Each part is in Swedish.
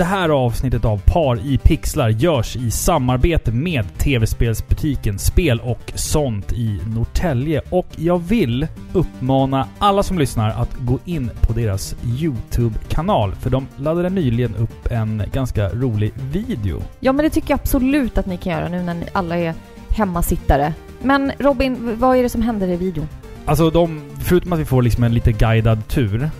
Det här avsnittet av Par i pixlar görs i samarbete med tv-spelsbutiken Spel och sånt i Norrtälje. Och jag vill uppmana alla som lyssnar att gå in på deras YouTube-kanal. För de laddade nyligen upp en ganska rolig video. Ja, men det tycker jag absolut att ni kan göra nu när ni alla är hemmasittare. Men Robin, vad är det som händer i videon? Alltså de, förutom att vi får liksom en lite guidad tur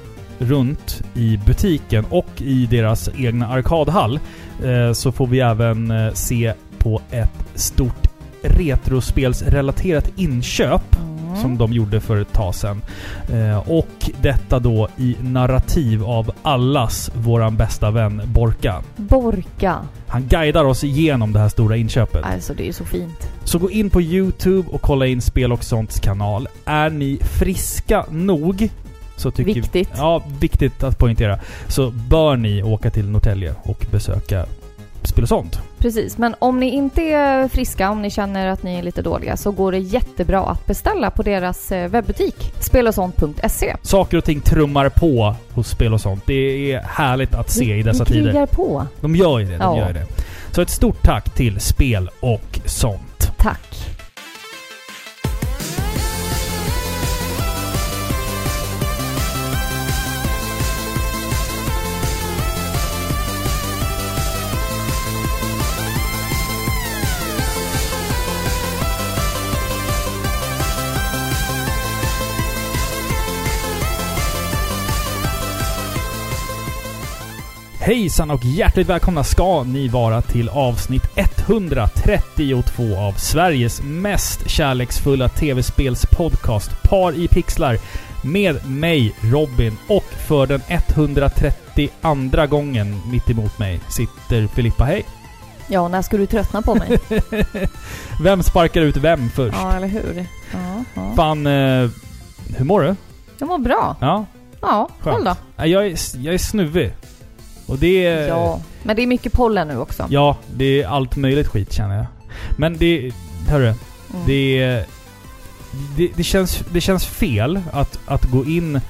runt i butiken och i deras egna arkadhall eh, så får vi även eh, se på ett stort retrospelsrelaterat inköp Mm. som de gjorde för ett tag sedan. Eh, och detta då i narrativ av allas våran bästa vän Borka. Borka. Han guidar oss igenom det här stora inköpet. Alltså, det är så fint. Så gå in på Youtube och kolla in Spel och sånts kanal. Är ni friska nog så tycker Viktigt. Ja, viktigt att poängtera. Så bör ni åka till Norrtälje och besöka Spel och sånt. Precis, men om ni inte är friska, om ni känner att ni är lite dåliga, så går det jättebra att beställa på deras eh, webbutik, spelosont.se. Saker och ting trummar på hos Spel och sånt. Det är härligt att se i dessa Ni krigar tider. på. De gör ju det, de Ja. gör det. Så ett stort tack till Spel och sånt. Tack. Hejsan och hjärtligt välkomna ska ni vara till avsnitt 132 av Sveriges mest kärleksfulla tv-spelspodcast Par i pixlar med mig Robin och för den 132 gången mitt emot mig sitter Filippa. Hej! Ja, när ska du tröttna på mig? Vem sparkar ut vem först? ja, eller hur? Ja, ja. Fan, eh, hur mår du? Jag mår bra. Ja, Ja, Skönt. själv då? Ja, jag är, jag är snuvig. Och det är... Ja, men det är mycket pollen nu också. Ja, det är allt möjligt skit känner jag. Men det... Hörru, Mm. det, det, det, känns, det känns fel att, att gå in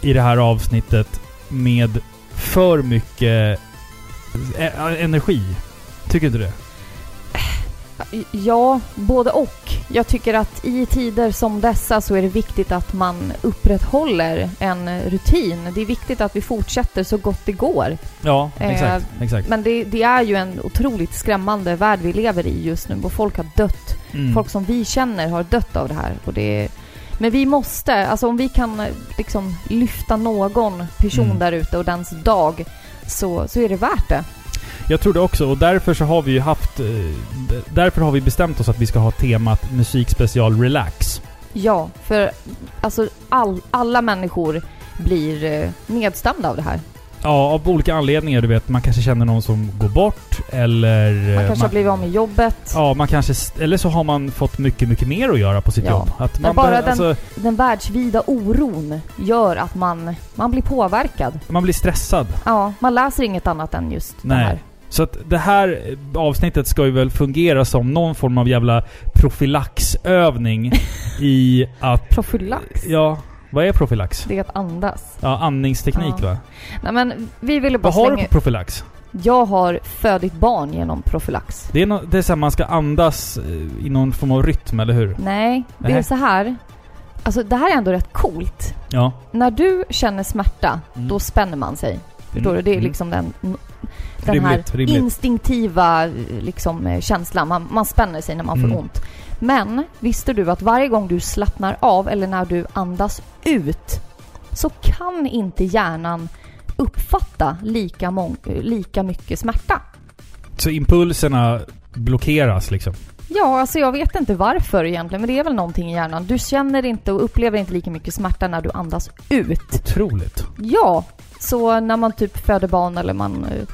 i det här avsnittet med för mycket e- energi. Tycker du inte det? Ja, både och. Jag tycker att i tider som dessa så är det viktigt att man upprätthåller en rutin. Det är viktigt att vi fortsätter så gott det går. Ja, Eh, exakt. exakt. Men det, det är ju en otroligt skrämmande värld vi lever i just nu och folk har dött. Mm. Folk som vi känner har dött av det här. Och det är, men vi måste, alltså om vi kan eh, liksom lyfta någon person Mm. där ute och dens dag så, så är det värt det. Jag tror det också och därför så har vi ju haft... eh, Därför har vi bestämt oss att vi ska ha temat musikspecial relax. Ja, för alltså all, alla människor blir eh, nedstämda av det här. Ja, av olika anledningar. Du vet, man kanske känner någon som går bort eller... Man eh, kanske har blivit av med jobbet. Ja, man kanske... Eller så har man fått mycket, mycket mer att göra på sitt Ja. jobb. Att Men man bara bör- den- alltså, Den världsvida oron gör att man, man blir påverkad. man blir stressad. Ja, man läser inget annat än just det Nej. här. Så att det här avsnittet ska ju väl fungera som någon form av jävla profylaxövning i att... Profylax. Ja, vad är profylax? Det är att andas. Ja, andningsteknik Ja. va? Nej men vi ville bara Vad har du på profylax? Jag har födit barn genom profylax. Det är, no, det är så här, man ska andas eh, i någon form av rytm, eller hur? Nej, det är Nej. så här. Alltså det här är ändå rätt coolt. Ja. När du känner smärta, Mm. då spänner man sig. Förstår du? Det är Mm. liksom den, den Rimligt, här rimligt. instinktiva liksom, eh, känslan. Man, man spänner sig när man får Mm. ont. Men visste du att varje gång du slappnar av eller när du andas ut så kan inte hjärnan uppfatta lika, mång, lika mycket smärta. Så impulserna blockeras liksom? Ja, alltså jag vet inte varför egentligen, men det är väl någonting i hjärnan. Du känner inte och upplever inte lika mycket smärta när du andas ut. Otroligt. Ja, så när man typ föder barn eller man eh,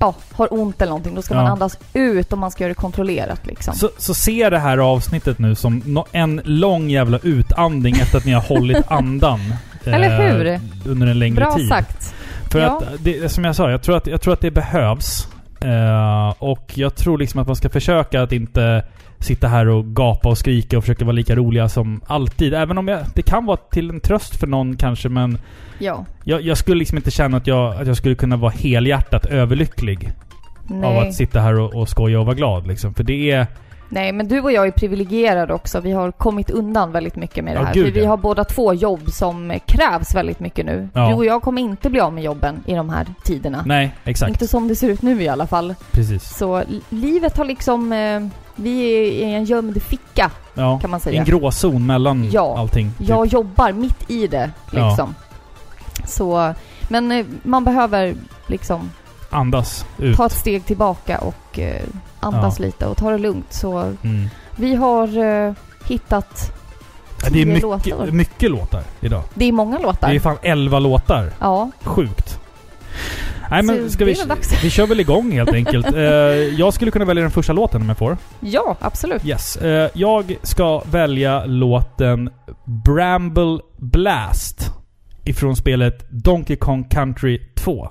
ja, har ont eller någonting, då ska man Ja. andas ut och man ska göra det kontrollerat liksom. Så, så se det här avsnittet nu som no, en lång jävla utandning efter att ni har hållit andan. Eller hur? Under en längre Bra tid. sagt. För Ja. att, det, som jag sa, jag tror, att, jag tror att det behövs Eh, och jag tror liksom att man ska försöka att inte sitta här och gapa och skrika och försöka vara lika roliga som alltid. Även om jag, det kan vara till en tröst för någon kanske, men Ja. jag, jag skulle liksom inte känna att jag, att jag skulle kunna vara helhjärtat överlycklig av Nej. att sitta här och, och skoja och vara glad. Liksom. För det är... Nej, men du och jag är privilegierade också. Vi har kommit undan väldigt mycket med det Ja, här. gud, För vi ja. har båda två jobb som krävs väldigt mycket nu. Ja. Du och jag kommer inte bli av med jobben i de här tiderna. Nej, exakt. Inte som det ser ut nu i alla fall. Precis. Så li- livet har liksom... Eh, vi är i en gömd ficka, Ja. kan man säga. en gråzon mellan Ja. allting. typ. Jag jobbar mitt i det, Ja. liksom. Så... Men eh, man behöver liksom Andas ut. ta ett steg tillbaka och eh, andas lite och ta det lugnt. Så Mm. vi har eh, hittat Ja, Det är mycket låtar. mycket låtar idag. Det är många låtar. Det är fan 11 låtar. Ja, Sjukt. Nej men ska det vi... är väl dags. Vi kör väl igång helt enkelt. Eh, jag skulle kunna välja den första låten om jag får. ja absolut. Yes. Eh, jag ska välja låten Bramble Blast ifrån spelet Donkey Kong Country 2.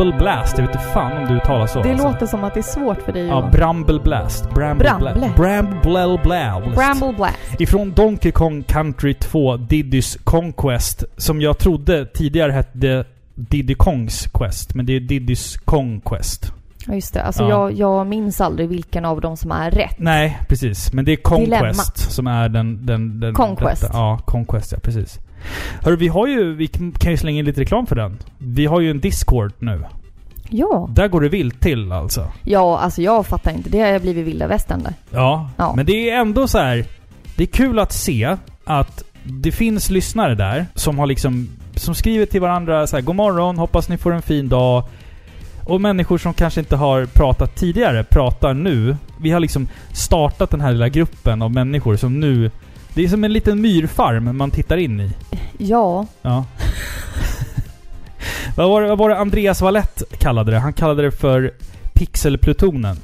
Bramble Blast. Jag vet inte fan om du uttalar så. Det alltså. låter som att det är svårt för dig Ja, att... Bramble Blast. Bramble Bramble. Blast. Bramble Blast. Bramble Blast. Ifrån Donkey Kong Country 2 Diddy's Conquest. Som jag trodde tidigare hette Diddy Kongs Quest. Men det är Diddy's Kong Quest. Ja, just det. Alltså Ja. jag, jag minns aldrig vilken av dem som är rätt. Nej, precis. Men det är Conquest Dilemmat. som är den... den, den Conquest. rätta. Ja, Conquest ja, precis. Hörru, vi har ju... Vi kan ju slänga in lite reklam för den. Vi har ju en Discord nu. Ja. Där går det vilt till alltså. Ja, alltså jag fattar inte. Det har blivit vilda västern där. Ja, Ja. men det är ändå så här. Det är kul att se att det finns lyssnare där som har liksom... Som skriver till varandra så här, God morgon, hoppas ni får en fin dag. Och människor som kanske inte har pratat tidigare pratar nu. Vi har liksom startat den här lilla gruppen av människor som nu... Det är som en liten myrfarm man tittar in i. Ja. Ja. vad, var det, vad var det Andreas Wallett kallade det? Han kallade det för Pixelplutonen.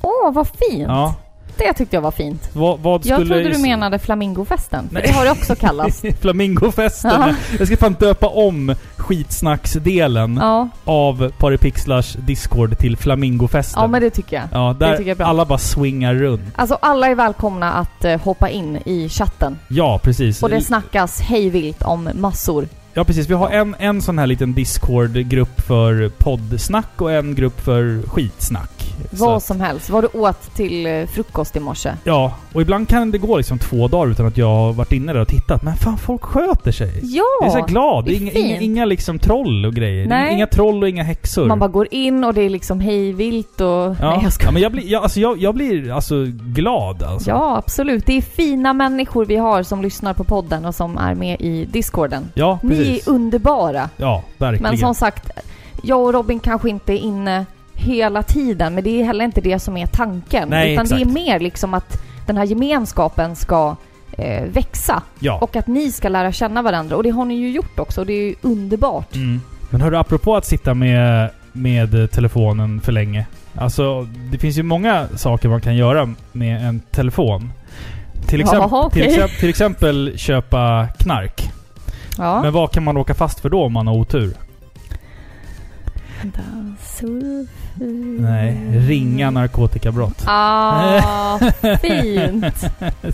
Åh, vad fint! Ja. Det tyckte jag var fint. Vad, vad Jag skulle... trodde du menade flamingofesten. För Nej. det har det också kallats. Flamingofesten. Ja. Jag ska fan döpa om skitsnacksdelen Ja, av Paripixlars Discord till Flamingofesten. ja men det tycker jag. Ja, det där tycker jag är bra. alla bara swingar runt. Alltså alla är välkomna att eh, hoppa in i chatten. Ja, precis. Och det snackas hejvilt om massor. Ja, precis. Vi har en, en sån här liten Discord-grupp för poddsnack och en grupp för skitsnack. Vad att- som helst. Vad du åt till eh, frukost i morse. Ja, och ibland kan det gå liksom två dagar utan att jag har varit inne där och tittat. Men fan, folk sköter sig. Ja! Jag är så glad. det är inga, inga, inga liksom troll och grejer. Nej. Inga troll och inga häxor. Man bara går in och det är liksom hejvilt och... ja. Nej, jag ja, ska... men jag blir, jag, alltså, jag, jag blir alltså glad alltså. Ja, absolut. Det är fina människor vi har som lyssnar på podden och som är med i discorden. Ja, Ni precis. är underbara. Ja, verkligen. Men som sagt, jag och Robin kanske inte är inne hela tiden, men det är heller inte det som är tanken. Nej, utan det är exakt. mer liksom att den här gemenskapen ska eh, växa ja. och att ni ska lära känna varandra. Och det har ni ju gjort också och det är ju underbart. Mm. Men hörru, apropå att sitta med, med telefonen för länge. Alltså, det finns ju många saker man kan göra med en telefon. Till, exempel, Jaha, okej. till, exempel, till exempel köpa knark. Ja. Men vad kan man åka fast för då om man har otur? Nej, ringa narkotikabrott. Ah, fint!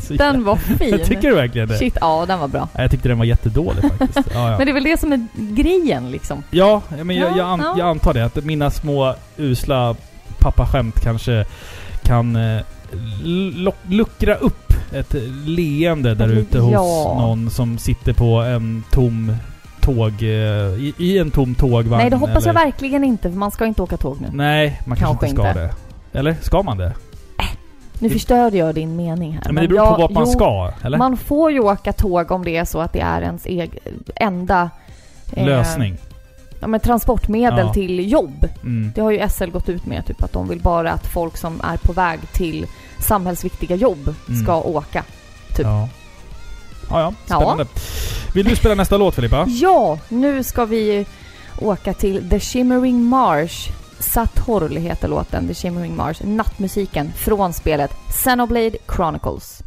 Den var fin. Tycker du verkligen det? Shit, ja den var bra. Jag tyckte den var jättedålig faktiskt. Ja, ja. Men det är väl det som är grejen liksom. Ja, men jag, Ja, jag, an, ja. jag antar det. Att mina små usla pappaskämt kanske kan eh, luckra upp ett leende där ute hos någon som sitter på en tom tåg... eh, I, i en tom tågvagn. Nej, det hoppas jag eller- verkligen inte för man ska inte åka tåg nu. Nej, man kanske, Kanske inte ska inte. det. Eller? Ska man det? Nu förstörde jag din mening här. Men det beror på jag- vart man jo, ska, eller? Man får ju åka tåg om det är så att det är ens eg- enda eh, Lösning. ja, men transportmedel Ja. till jobb. Mm. Det har ju SL gått ut med, typ att de vill bara att folk som är på väg till samhällsviktiga jobb Mm. ska åka. typ. Ja. Ja, ja. Ja. Spännande. Vill du spela nästa låt Filippa? Ja, nu ska vi åka till The Shimmering Marsh. Satorl heter låten, The Shimmering Marsh. Nattmusiken från spelet Xenoblade Chronicles.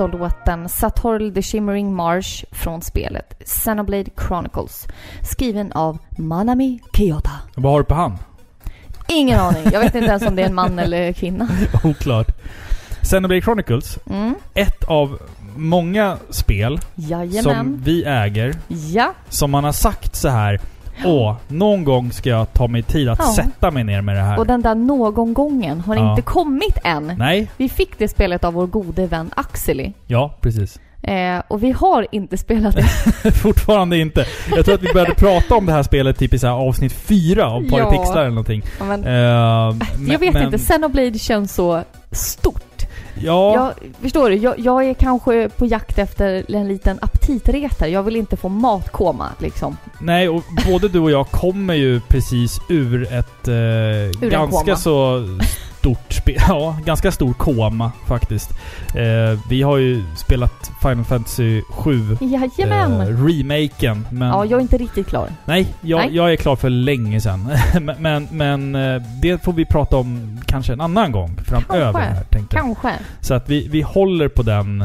Alltså låten Satorl the Shimmering Marsh från spelet Xenoblade Chronicles. Skriven av Manami Kiyota. Vad har du på hand? Ingen aning. Jag vet inte ens om det är en man eller kvinna. Oklart. Xenoblade Chronicles, Mm. ett av många spel som Jajamän. vi äger, Ja. som man har sagt så här Åh, någon gång ska jag ta mig tid att Ja. sätta mig ner med det här. Och den där någon gången har Ja. inte kommit än. Nej, Vi fick det spelet av vår gode vän Axeli. ja precis. Eh, och vi har inte spelat det. Fortfarande inte. Jag tror att vi började prata om det här spelet typ i så här avsnitt fyra av Ja. Pixlar eller någonting. men, Eh, jag men- vet men- inte, Xenoblade känns så stort. Ja, Jag, förstår du? Jag, jag är kanske på jakt efter en liten aptitretare. Jag vill inte få matkoma liksom. nej och både du och jag kommer ju precis ur ett eh, en ganska så stort. Ja, ganska stor koma faktiskt. Eh, vi har ju spelat Final Fantasy 7 Jajamän! eh, remaken. Men ja, jag är inte riktigt klar. Nej, jag, Nej. jag är klar för länge sedan. men men, eh, det får vi prata om kanske en annan gång framöver. Kanske. Här, tänkte. Kanske. Så att vi, vi håller på den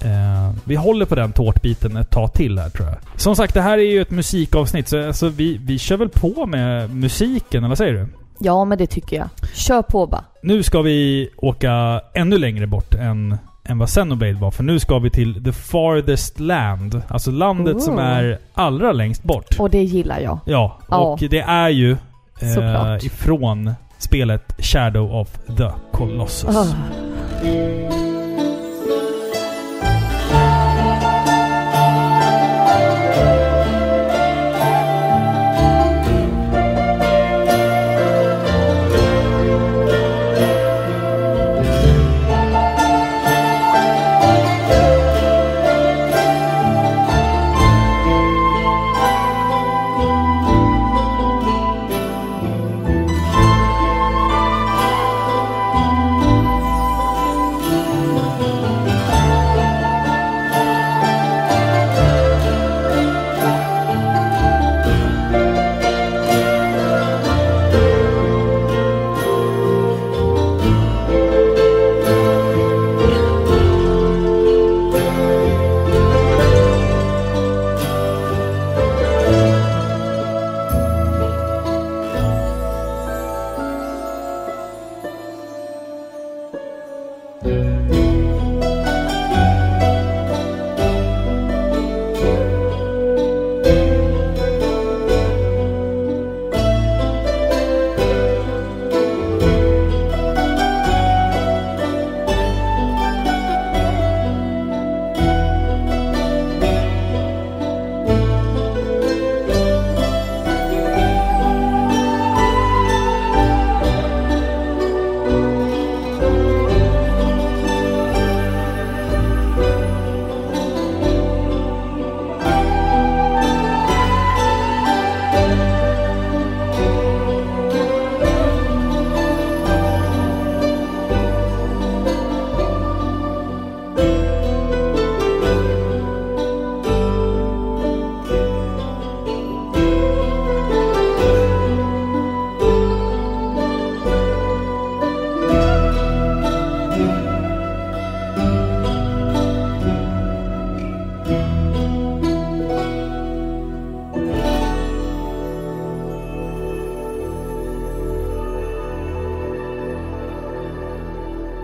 eh, vi håller på den tårtbiten ett tag till här tror jag. Som sagt, det här är ju ett musikavsnitt så alltså, vi, vi kör väl på med musiken, eller vad säger du? Ja, men det tycker jag. Kör på bara. Nu ska vi åka ännu längre bort än, än vad Xenoblade var. För nu ska vi till the farthest land. Alltså landet som Ooh. är allra längst bort. Och det gillar jag. Ja, och det är ju eh, ifrån spelet Shadow of the Colossus. Ah.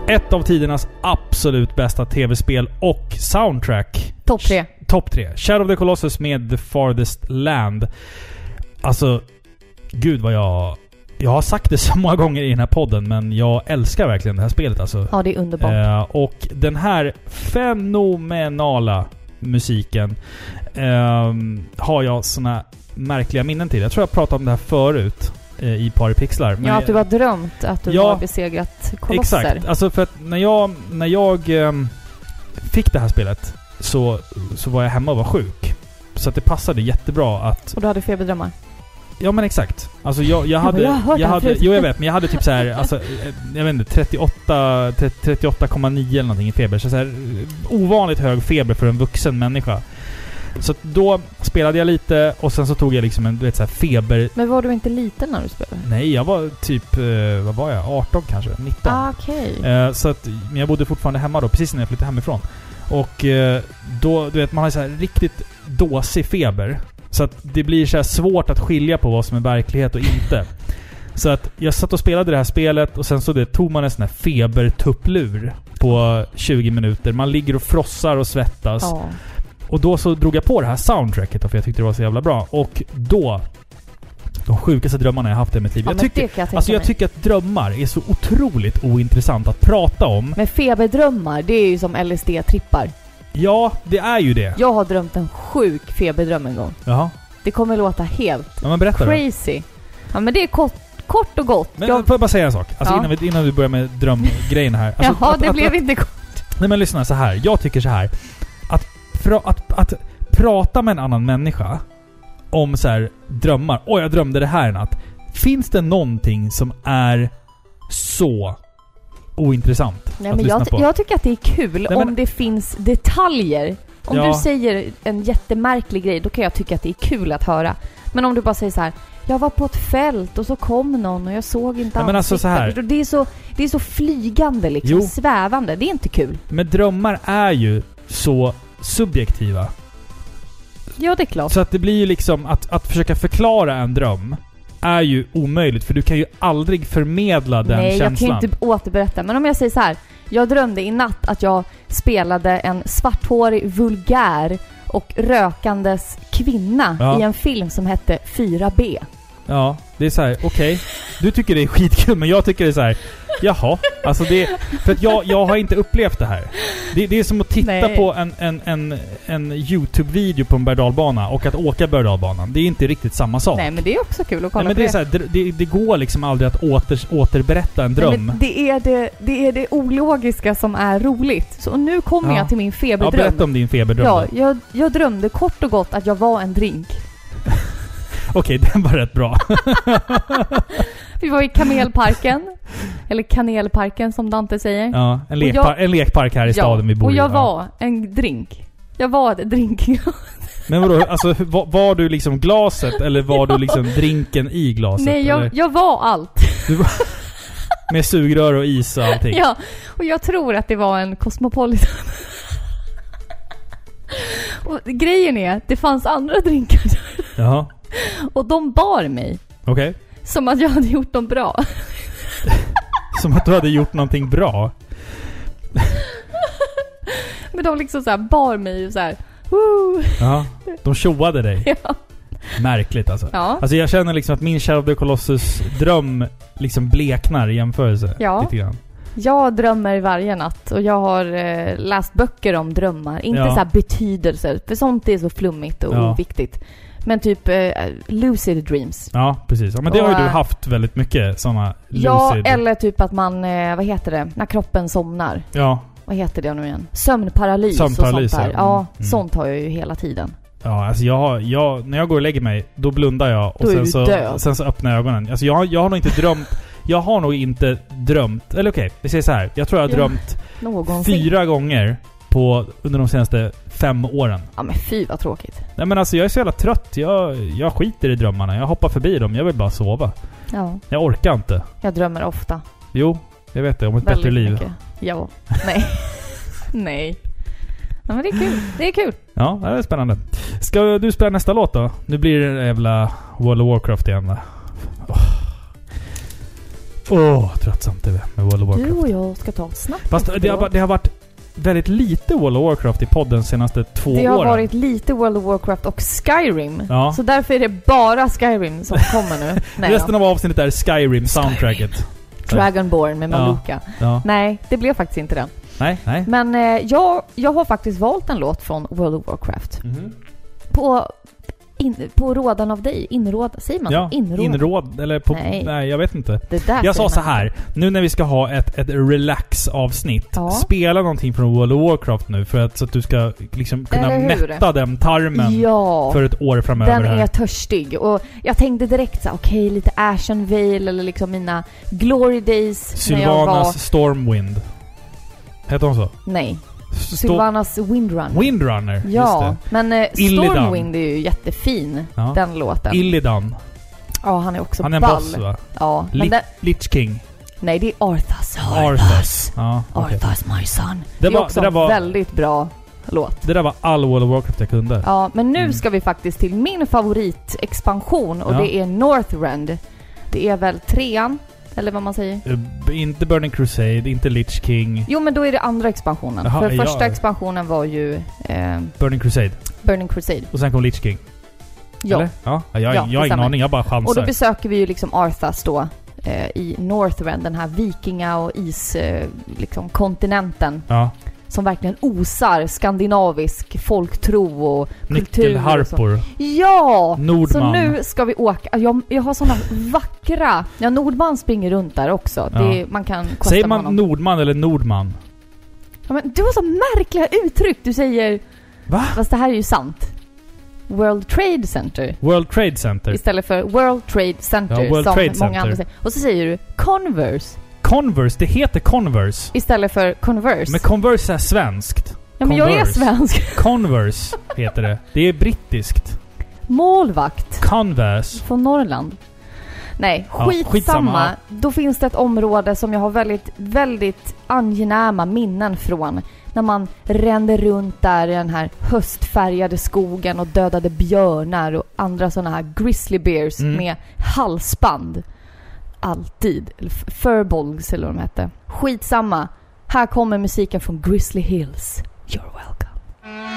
Ett av tidernas absolut bästa tv-spel och soundtrack. Topp tre. Topp tre. Shadow of the Colossus med The Farthest Land. Alltså, gud vad jag... Jag har sagt det så många gånger i den här podden, men jag älskar verkligen det här spelet alltså. Ja, det är underbart. Eh, och den här fenomenala musiken ehm, har jag såna märkliga minnen till. Jag tror jag pratade om det här förut eh, i Paripixlar. men- ja, att du har drömt att du Ja, har besegrat kolosser. Exakt. Alltså för att när jag, när jag ehm, fick det här spelet så, så var jag hemma och var sjuk. Så att det passade jättebra att... Och du hade feberdrömmar. Ja men exakt. Alltså jag, jag Ja, hade... men jag här hade jo jag vet, men jag hade typ så här, alltså, eh, jag vet inte, 38, 30 38,9 eller någonting i feber. Så, så här, eh, ovanligt hög feber för en vuxen människa. Så då spelade jag lite och sen så tog jag liksom en, du vet så här feber... Men var du inte liten när du spelade? Nej, jag var typ, eh, vad var jag? 18 kanske? 19? Ah, Okej. Eh, så att, men jag bodde fortfarande hemma då, precis när jag flyttade hemifrån. Och eh, då, du vet, man har så här riktigt dåsig feber. Så att det blir så svårt att skilja på vad som är verklighet och inte. Så att jag satt och spelade det här spelet och sen så det, tog man en sån här febertupplur på 20 minuter. Man ligger och frossar och svettas. Ja. Och då så drog jag på det här soundtracket för jag tyckte det var så jävla bra. Och då... De sjukaste drömmarna jag haft i mitt liv. ja, jag tycker, jag alltså jag tycker att drömmar är så otroligt ointressant att prata om. Men feberdrömmar, det är ju som LSD-trippar. Ja, det är ju det. Jag har drömt en sjuk feberdröm en gång. Jaha. Det kommer låta helt Ja men berätta då. crazy. Ja men det är kort, kort och gott. Men jag, får jag bara säga en sak? Alltså Ja. innan, vi, innan vi börjar med drömgrejerna här. Alltså, jaha, att- det att- blev att, inte kort. Nej men lyssna så här. Jag tycker så här. Pra, att, att prata med en annan människa om så här drömmar. Åh, jag drömde det här i natt. Finns det någonting som är så ointressant Nej, att men lyssna jag, på? jag tycker att det är kul Nej, men- om det finns detaljer. Om Ja. du säger en jättemärklig grej, då kan jag tycka att det är kul att höra. Men om du bara säger så här. Jag var på ett fält och så kom någon och jag såg inte Ja, men alltså så här. ansiktet." Det är så, det är så flygande liksom, Jo. svävande. Det är inte kul. Men drömmar är ju så subjektiva. Ja, det är klart. Så att det blir ju liksom att, att försöka förklara en dröm är ju omöjligt för du kan ju aldrig förmedla den Nej, känslan. jag kan ju inte återberätta. Men om jag säger så här. Jag drömde i natt att jag spelade en svarthårig, vulgär och rökandes kvinna Ja. i en film som hette 4B. Ja, det är så här. okej. Du tycker det är skitkul men jag tycker det är så här. jaha. Alltså det... För att jag, jag har inte upplevt det här. Det, det är som att titta Nej. på en, en, en, en YouTube-video på en berg och att åka berg Det är inte riktigt samma sak. Nej, men det är också kul att kolla Nej, men på det, är det. så här, det, det, det går liksom aldrig att åter, återberätta en Nej, dröm. men det, är det, det är det ologiska som är roligt. Så nu kommer Ja. jag till min ja, feberdröm. berätta om din feberdröm Ja, jag, jag drömde kort och gott att jag var en drink. Okej, den var rätt bra. Vi var i Kamelparken. eller Kanelparken som Dante säger. Ja, en, Och jag- lekpar, en lekpark här i staden vi bor och i. jag Ja. var en drink. Jag var ett drink. Men vadå, alltså var, var du liksom glaset eller var du liksom drinken i glaset? Nej, jag, jag var allt. Var, med sugrör och is och allting? Ja, och jag tror att det var en Cosmopolitan. och grejen är, det fanns andra drinkar Jaha, och de bar mig. okej. Som att jag hade gjort dem bra. Som att du hade gjort någonting bra. Men de liksom så här bar mig och så här. Woo! Ja, de tjoade dig. Ja. Märkligt alltså. ja. Alltså jag känner liksom att min Shadow of the Colossus dröm liksom bleknar i jämförelse. Ja. Lite grann. Jag drömmer varje natt och jag har eh, läst böcker om drömmar. Inte Ja. så här betydelser, för sånt är så flummigt och Ja. oviktigt. Men typ eh, lucid dreams. Ja, precis. Ja, men det har ju Och, du äh, haft väldigt mycket sådana Ja, lucid... eller typ att man, eh, vad heter det, när kroppen somnar. Ja, Vad heter det nu igen? Sömnparalys, Sömnparalys, och sånt där. ja. Ja, Mm, mm. sånt har jag ju hela tiden. Ja, alltså jag, har- jag, när jag går och lägger mig, då blundar jag och Då är sen du så, död. sen så öppnar jag ögonen. Alltså jag, jag har nog inte drömt... Jag har nog inte drömt... Eller okej, vi säger så här. Jag tror jag har Ja. drömt Någonsin. fyra gånger på, under de senaste fem åren. Ja men fy vad tråkigt. Nej men alltså jag är så jävla trött. Jag, jag skiter i drömmarna. Jag hoppar förbi dem. Jag vill bara sova. Ja, Jag orkar inte. jag drömmer ofta. Jo, jag vet det. Om ett Väldigt bättre liv. mycket. Ja. Nej. Nej. Ja, men det är kul. Det är kul. Ja, det är spännande. Ska du spela nästa låt då? Nu blir det jävla World of Warcraft igen va? Åh, oh. tröttsamt det är med World of Du Warcraft. och jag ska ta ett snack Fast det har, det har varit väldigt lite World of Warcraft i podden senaste två Det har åren. varit lite World of Warcraft och Skyrim. Ja. Så därför är det bara Skyrim som kommer nu. Nej, Resten av avsnittet är Skyrim-soundtracket. Dragonborn med Ja. Maluka. Ja. Nej, det blev faktiskt inte den. Nej, nej. Men eh, jag, jag har faktiskt valt en låt från World of Warcraft. Mhm. På, in, på rådan av dig. Inråd, säger man Ja? Inråd. inråd. Eller på... Nej. Nej. jag vet inte. Jag sa så här. Nu när vi ska ha ett, ett relax-avsnitt. Ja. Spela någonting från World of Warcraft nu för att, så att du ska liksom kunna mätta den tarmen Ja. för ett år framöver Den här. är törstig och jag tänkte direkt så okej lite Ashen Vale eller liksom mina Glory Days när jag var... Sylvanas Stormwind. Heter hon så? Nej. Sylvanas Windrunner. Windrunner. Ja, Just men eh, Illidan. Stormwind är ju jättefin, Ja. den låten. det. Illidan. ja, han är också Han är en ball. boss va? Ja, men den, Lich King. nej det är Arthas. Arthas. Ja, okej. Arthas my son. Det Det, är var- också det där en var- väldigt bra låt. Det där var all World of Warcraft jag kunde. Ja, men nu Mm. ska vi faktiskt till min favoritexpansion och Ja. det är Northrend. Det är väl trean, eller vad man säger? Eh, inte Burning Crusade, inte Lich King. Jo, men då är det andra expansionen. Jaha, För ja. första expansionen var ju eh, Burning Crusade. Burning Crusade. Och sen kom Lich King. Ja. Eller? Ja. Jag, Ja, jag har ingen aning, jag bara Och då chansar. besöker vi ju liksom Arthas då eh, i Northrend, den här vikinga och is eh, liksom kontinenten. Ja. Som verkligen osar skandinavisk folktro och kultur. och. Nyckelharpor. Ja! Nordman. Så nu ska vi åka. Jag, jag har såna vackra... Ja, Nordman springer runt där också. Det, Ja. man kan kosta Säger man honom. Nordman eller Nordman? Ja, men du har så märkliga uttryck. Du säger... Va? Fast det här är ju sant. World Trade Center. World Trade Center. Istället för World Trade Center Ja, World som Trade många Center. andra säger. Och så säger du Converse Converse, det heter Converse. istället för Converse. Men Converse är svenskt. ja, men jag är Converse. svensk. Converse heter det. Det är brittiskt. Målvakt Converse. från Norrland. Nej, Ja, skitsamma. skitsamma. Då finns det ett område som jag har väldigt, väldigt angenäma minnen från. När man rände runt där i den här höstfärgade skogen och dödade björnar och andra sådana här grizzly bears Mm. med halsband. Alltid. Eller furbolgs eller vad de hette. Skitsamma. Här kommer musiken från Grizzly Hills. You're welcome.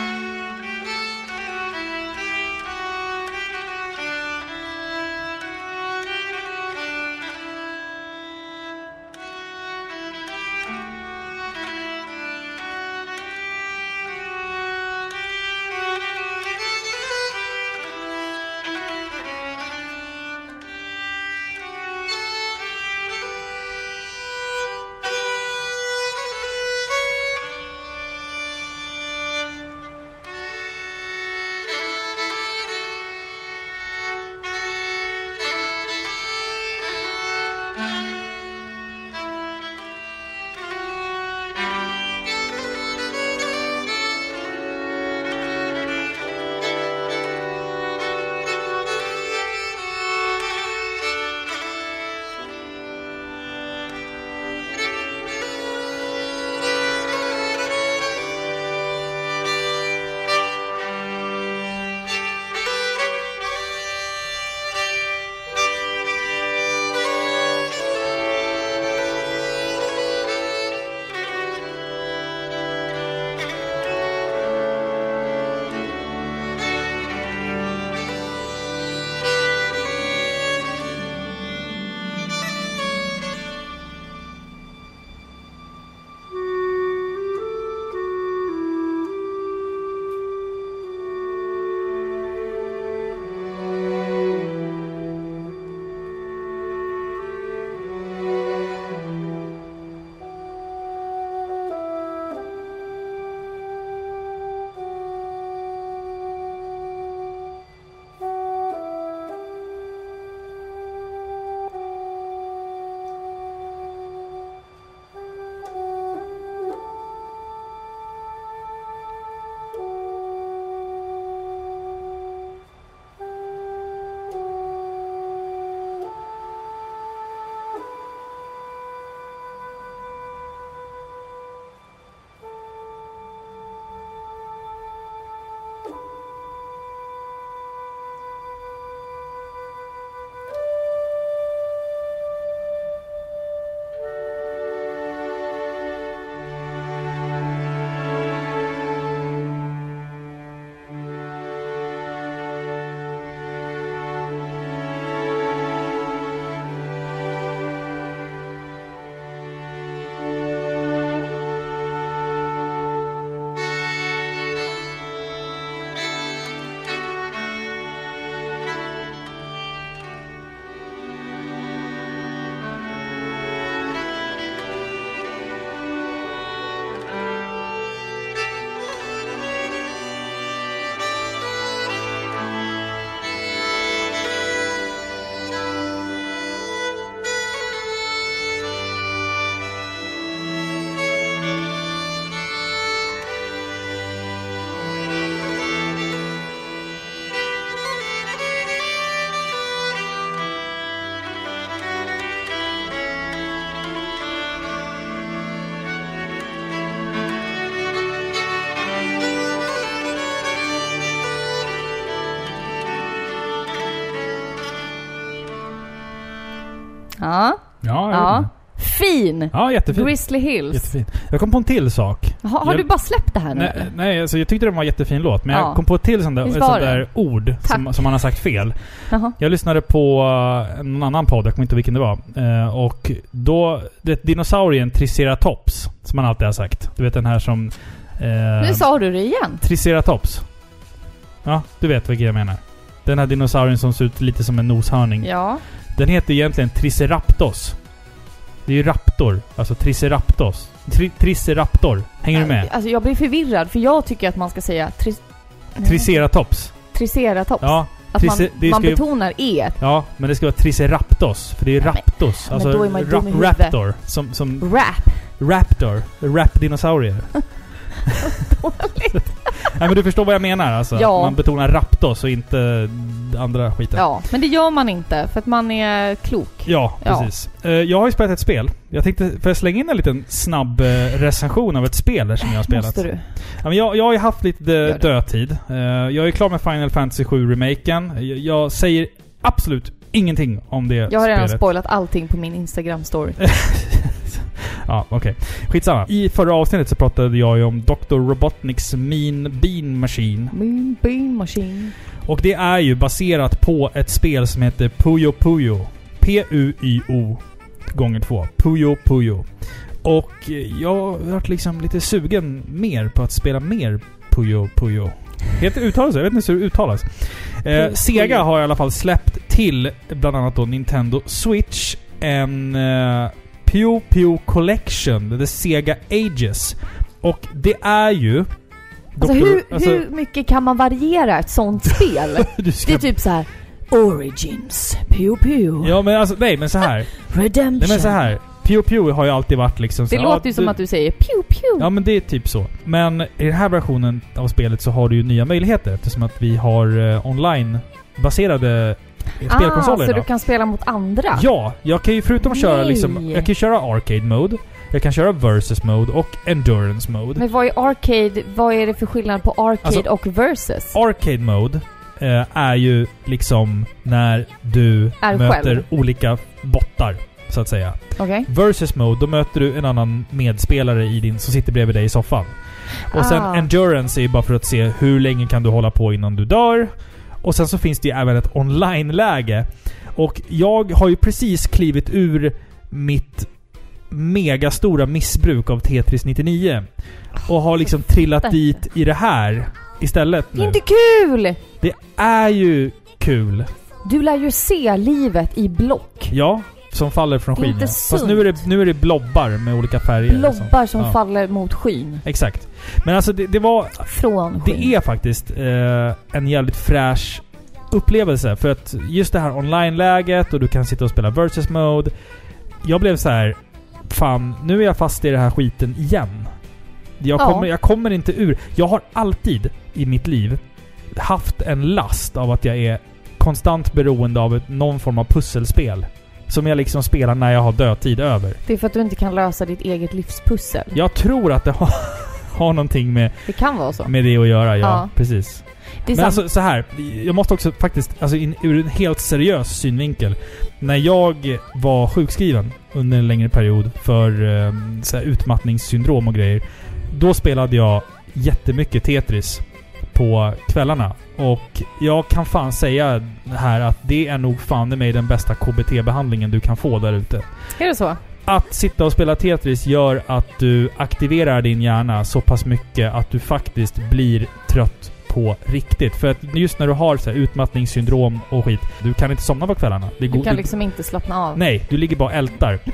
Fin! Ja, jättefin. Grizzly Hills. Jättefin. Jag kom på en till sak. Har, har Jag- du bara släppt det här nu Nej, nej alltså jag tyckte det var en jättefin låt, men Ja. jag kom på ett till sånt där, sånt där ord som, som man har sagt fel. Jaha. Jag lyssnade på uh, någon annan podd, jag kommer inte ihåg vilken det var. Eh, och då... Det, dinosaurien Triceratops, som man alltid har sagt. Du vet den här som... eh, Nu sa du det igen. Triceratops. Ja, du vet vilken jag menar. Den här dinosaurien som ser ut lite som en noshörning. Ja. Den heter egentligen Triceraptos. Det är ju raptor. Alltså Triceraptos. Tri triceraptor. Hänger du med? Alltså jag blir förvirrad för jag tycker att man ska säga tri Triceratops. triceratops. Ja, att man, man ju- betonar e. ja, men det ska vara Triceraptos. För det är ju Ja, men- raptos. men alltså då är man ju dum i rap- raptor. Som, som Rap. raptor. Rap-dinosaurier. Nej men du förstår vad jag menar alltså. Ja. Man betonar raptos och inte andra skiten. Ja, men det gör man inte för att man är klok. Ja, Ja. precis. Eh, Jag har ju spelat ett spel. Jag tänkte, får jag slänga in en liten snabb eh, recension av ett spel som jag har spelat? Måste du? Ja, men jag, jag har ju haft lite dödtid. Eh, Jag är klar med Final Fantasy 7-remaken. Jag, jag säger absolut ingenting om det Jag har redan spelet. spoilat allting på min Instagram-story. ja, okej. Skitsamma. I förra avsnittet så pratade jag ju om Dr. Robotniks Mean Bean Machine. Min bean machine. Och det är ju baserat på ett spel som heter Puyo Puyo. P-U-Y-O gånger två. Puyo Puyo. Och jag har varit liksom lite sugen mer på att spela mer Puyo Puyo. Heter uttalas Jag vet inte hur det uttalas. Eh, Sega har i alla fall släppt till bland annat då Nintendo Switch en eh, Puyo Puyo Collection, The Sega Ages. Och det är ju... Alltså, Dr. hur, alltså, hur mycket kan man variera ett sånt spel? ska det är typ så här. Origins, Pew Pew, Ja men alltså, nej men så här. Redemption. Nej men så här. Pew Pew har ju alltid varit liksom så Det låter ju ja, som att du säger Pew Pew. Ja men det är typ så. Men i den här versionen av spelet så har du ju nya möjligheter eftersom att vi har eh, online-baserade eh, ah, så du kan spela mot andra? Ja, jag kan ju förutom att köra liksom... Jag kan ju köra Arcade Mode, jag kan köra Versus Mode och Endurance Mode. Men vad är arcade? Vad är det för skillnad på arcade Alltså- och versus? Arcade Mode eh, är ju liksom när du Är möter själv. olika bottar, så att säga. Okej. Versus Mode, då möter du en annan medspelare i din, som sitter bredvid dig i soffan. Och sen Ah. Endurance är ju bara för att se hur länge kan du hålla på innan du dör. Och sen så finns det ju även ett online-läge. Och jag har ju precis klivit ur mitt megastora missbruk av Tetris 99. Och har liksom trillat dit i det här istället Det är nu. inte kul! Det är ju kul. Du lär ju se livet i block. Ja, som faller från skyn. inte. Fast nu är, det, nu är det blobbar med olika färger. liksom. Blobbar som Ja. faller mot skyn. Exakt. Men alltså det, det var... Från skyn. Det är faktiskt eh, en jävligt fräsch upplevelse. För att just det här online-läget och du kan sitta och spela versus mode. Jag blev så här. Fan, nu är jag fast i den här skiten igen. Jag, Ja. kommer, jag kommer inte ur. Jag har alltid i mitt liv haft en last av att jag är konstant beroende av någon form av pusselspel. Som jag liksom spelar när jag har dödtid över. Det är för att du inte kan lösa ditt eget livspussel. Jag tror att det har, har någonting med, Det kan vara så. med det att göra, ja. Ja. Precis. Men sant. alltså så här. Jag måste också faktiskt, alltså in, ur en helt seriös synvinkel. När jag var sjukskriven under en längre period för eh, så utmattningssyndrom och grejer. Då spelade jag jättemycket Tetris på kvällarna. Och jag kan fan säga här att det är nog fan i mig den bästa KBT-behandlingen du kan få där ute. Är det så? Att sitta och spela Tetris gör att du aktiverar din hjärna så pass mycket att du faktiskt blir trött på riktigt. För att just när du har så utmattningssyndrom och skit, du kan inte somna på kvällarna. Det Du kan liksom inte slappna av. Nej, du ligger bara och ältar.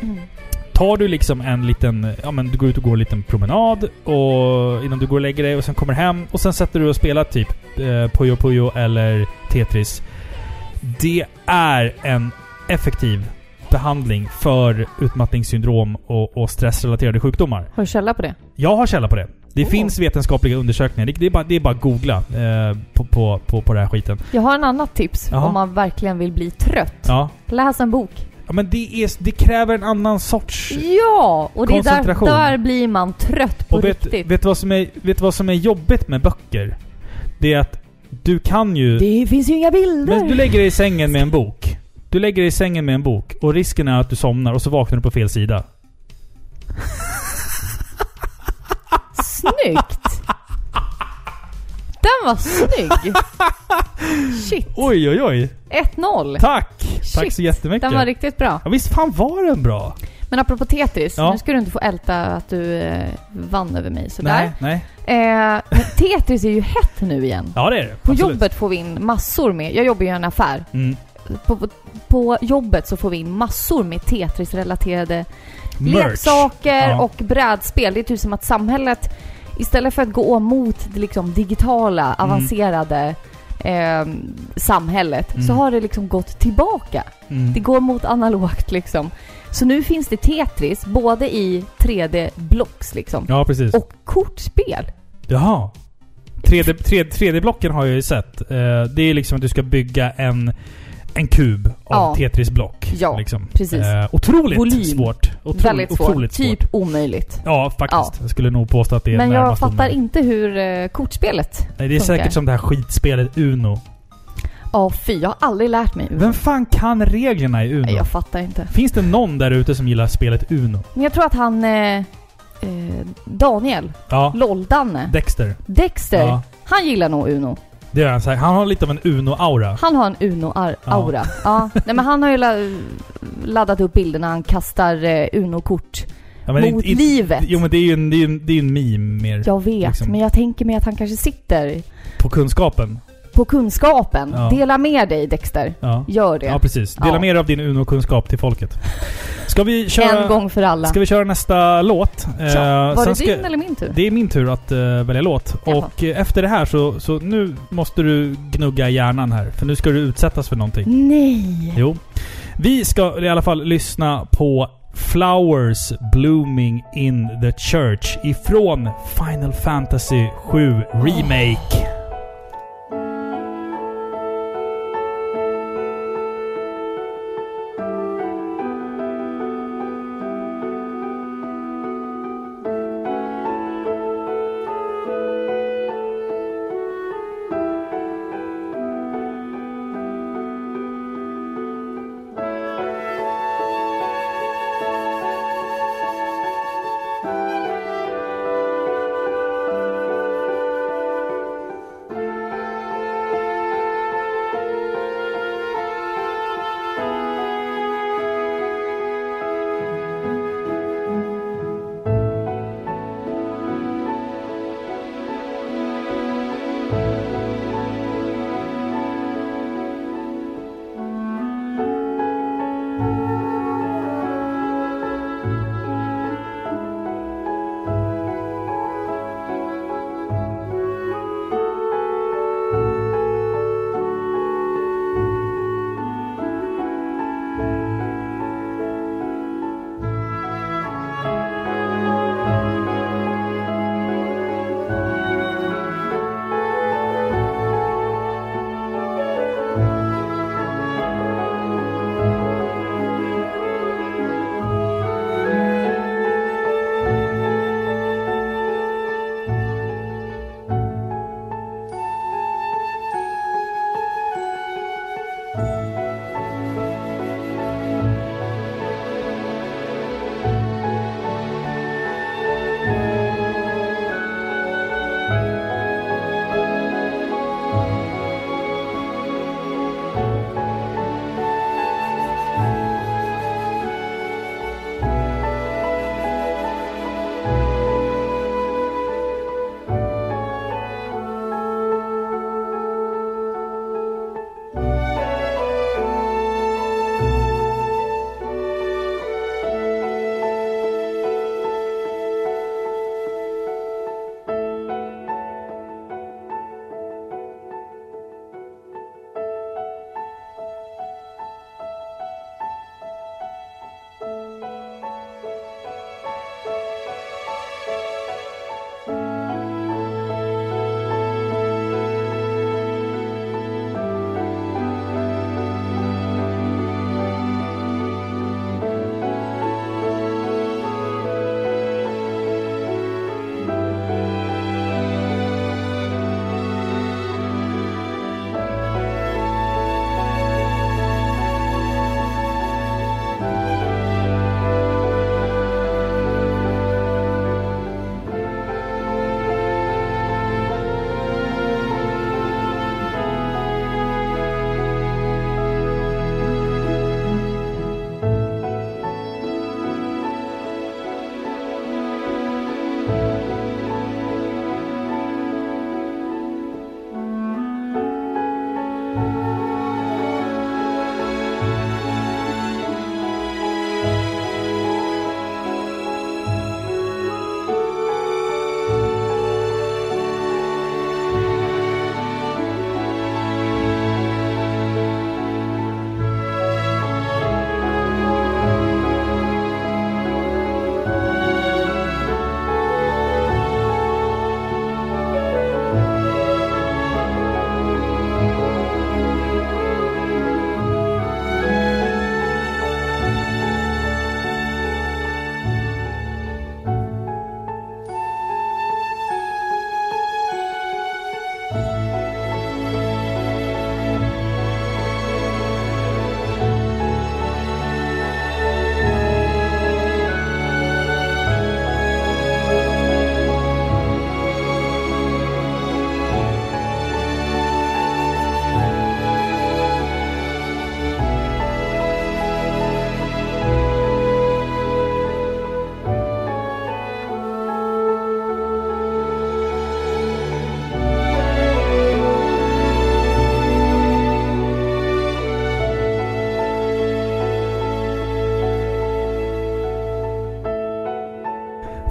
Tar du liksom en liten... Ja men du går ut och går en liten promenad och innan du går och lägger dig och sen kommer hem och sen sätter du och spelar typ eh, Puyo Puyo eller Tetris. Det är en effektiv behandling för utmattningssyndrom och, och stressrelaterade sjukdomar. Har du källa på det? Jag har källa på det. Det Oh. finns vetenskapliga undersökningar. Det, det, är bara, det är bara att googla eh, på, på, på, på den här skiten. Jag har en annat tips Jaha. om man verkligen vill bli trött. Ja. Läs en bok. Ja, men det, är, det kräver en annan sorts Ja, och det är där, där blir man trött på och vet, riktigt. Vet du, vad som är, vet vad som är jobbigt med böcker? Det är att du kan ju... Det finns ju inga bilder! Men du lägger dig i sängen med en bok. Du lägger dig i sängen med en bok och risken är att du somnar och så vaknar du på fel sida. Snyggt! Den var snygg! Shit. Oj, oj, oj. 1-0. Tack! Tack Shit, så jättemycket. Den var riktigt bra. Ja, visst fan var den bra? Men apropå Tetris, Ja. nu ska du inte få älta att du eh, vann över mig sådär. Nej, nej. Eh, Tetris är ju hett nu igen. Ja, det är det. På Absolut. jobbet får vi in massor med, jag jobbar ju i en affär. Mm. På, på, på jobbet så får vi in massor med Tetris-relaterade Merch. leksaker Ja. och brädspel. Det är typ som att samhället istället för att gå mot det liksom digitala, avancerade eh, samhället så Mm. har det liksom gått tillbaka. Mm. Det går mot analogt liksom. Så nu finns det Tetris både i 3D-blocks liksom Ja, precis. och kortspel. Jaha. 3D, 3D, 3D-blocken har jag ju sett. Eh, det är liksom att du ska bygga en, en kub av Ja. Tetris-block. Ja, liksom. precis. Eh, otroligt Volym. svårt. Otroligt, Väldigt svårt. Otroligt typ svårt. omöjligt. Ja, faktiskt. Jag skulle nog påstå att det är Men jag fattar omöjligt. inte hur eh, kortspelet... Nej, det är funkar. säkert som det här skitspelet Uno. Ja, fy. Jag har aldrig lärt mig. Vem fan kan reglerna i Uno? Nej, jag fattar inte. Finns det någon där ute som gillar spelet Uno? Men jag tror att han... Eh, eh, Daniel, Ja. LOL-Danne, Dexter. Dexter, Ja, han gillar nog Uno. Det gör han. Så här. Han har lite av en Uno-aura. Han har en Uno-aura. Ja. Nej men han har ju la- laddat upp bilder när han kastar eh, Uno-kort Ja, mot inte- inte- livet. Jo men det är ju en, det är en, det är en meme mer. Jag vet, liksom. men jag tänker mig att han kanske sitter På kunskapen. På kunskapen. Ja. Dela med dig Dexter. Ja. Gör det. Ja, precis. Dela Ja. mer av din Uno-kunskap till folket. Ska vi köra... En gång för alla. Ska vi köra nästa låt? ja. Eh, Var det ska- din eller min tur? Det är min tur att eh, välja låt. Jaha. Och eh, efter det här så, så nu måste du gnugga hjärnan här. För nu ska du utsättas för någonting. Nej! Jo. Vi ska i alla fall lyssna på Flowers Blooming in the Church ifrån Final Fantasy 7 Remake.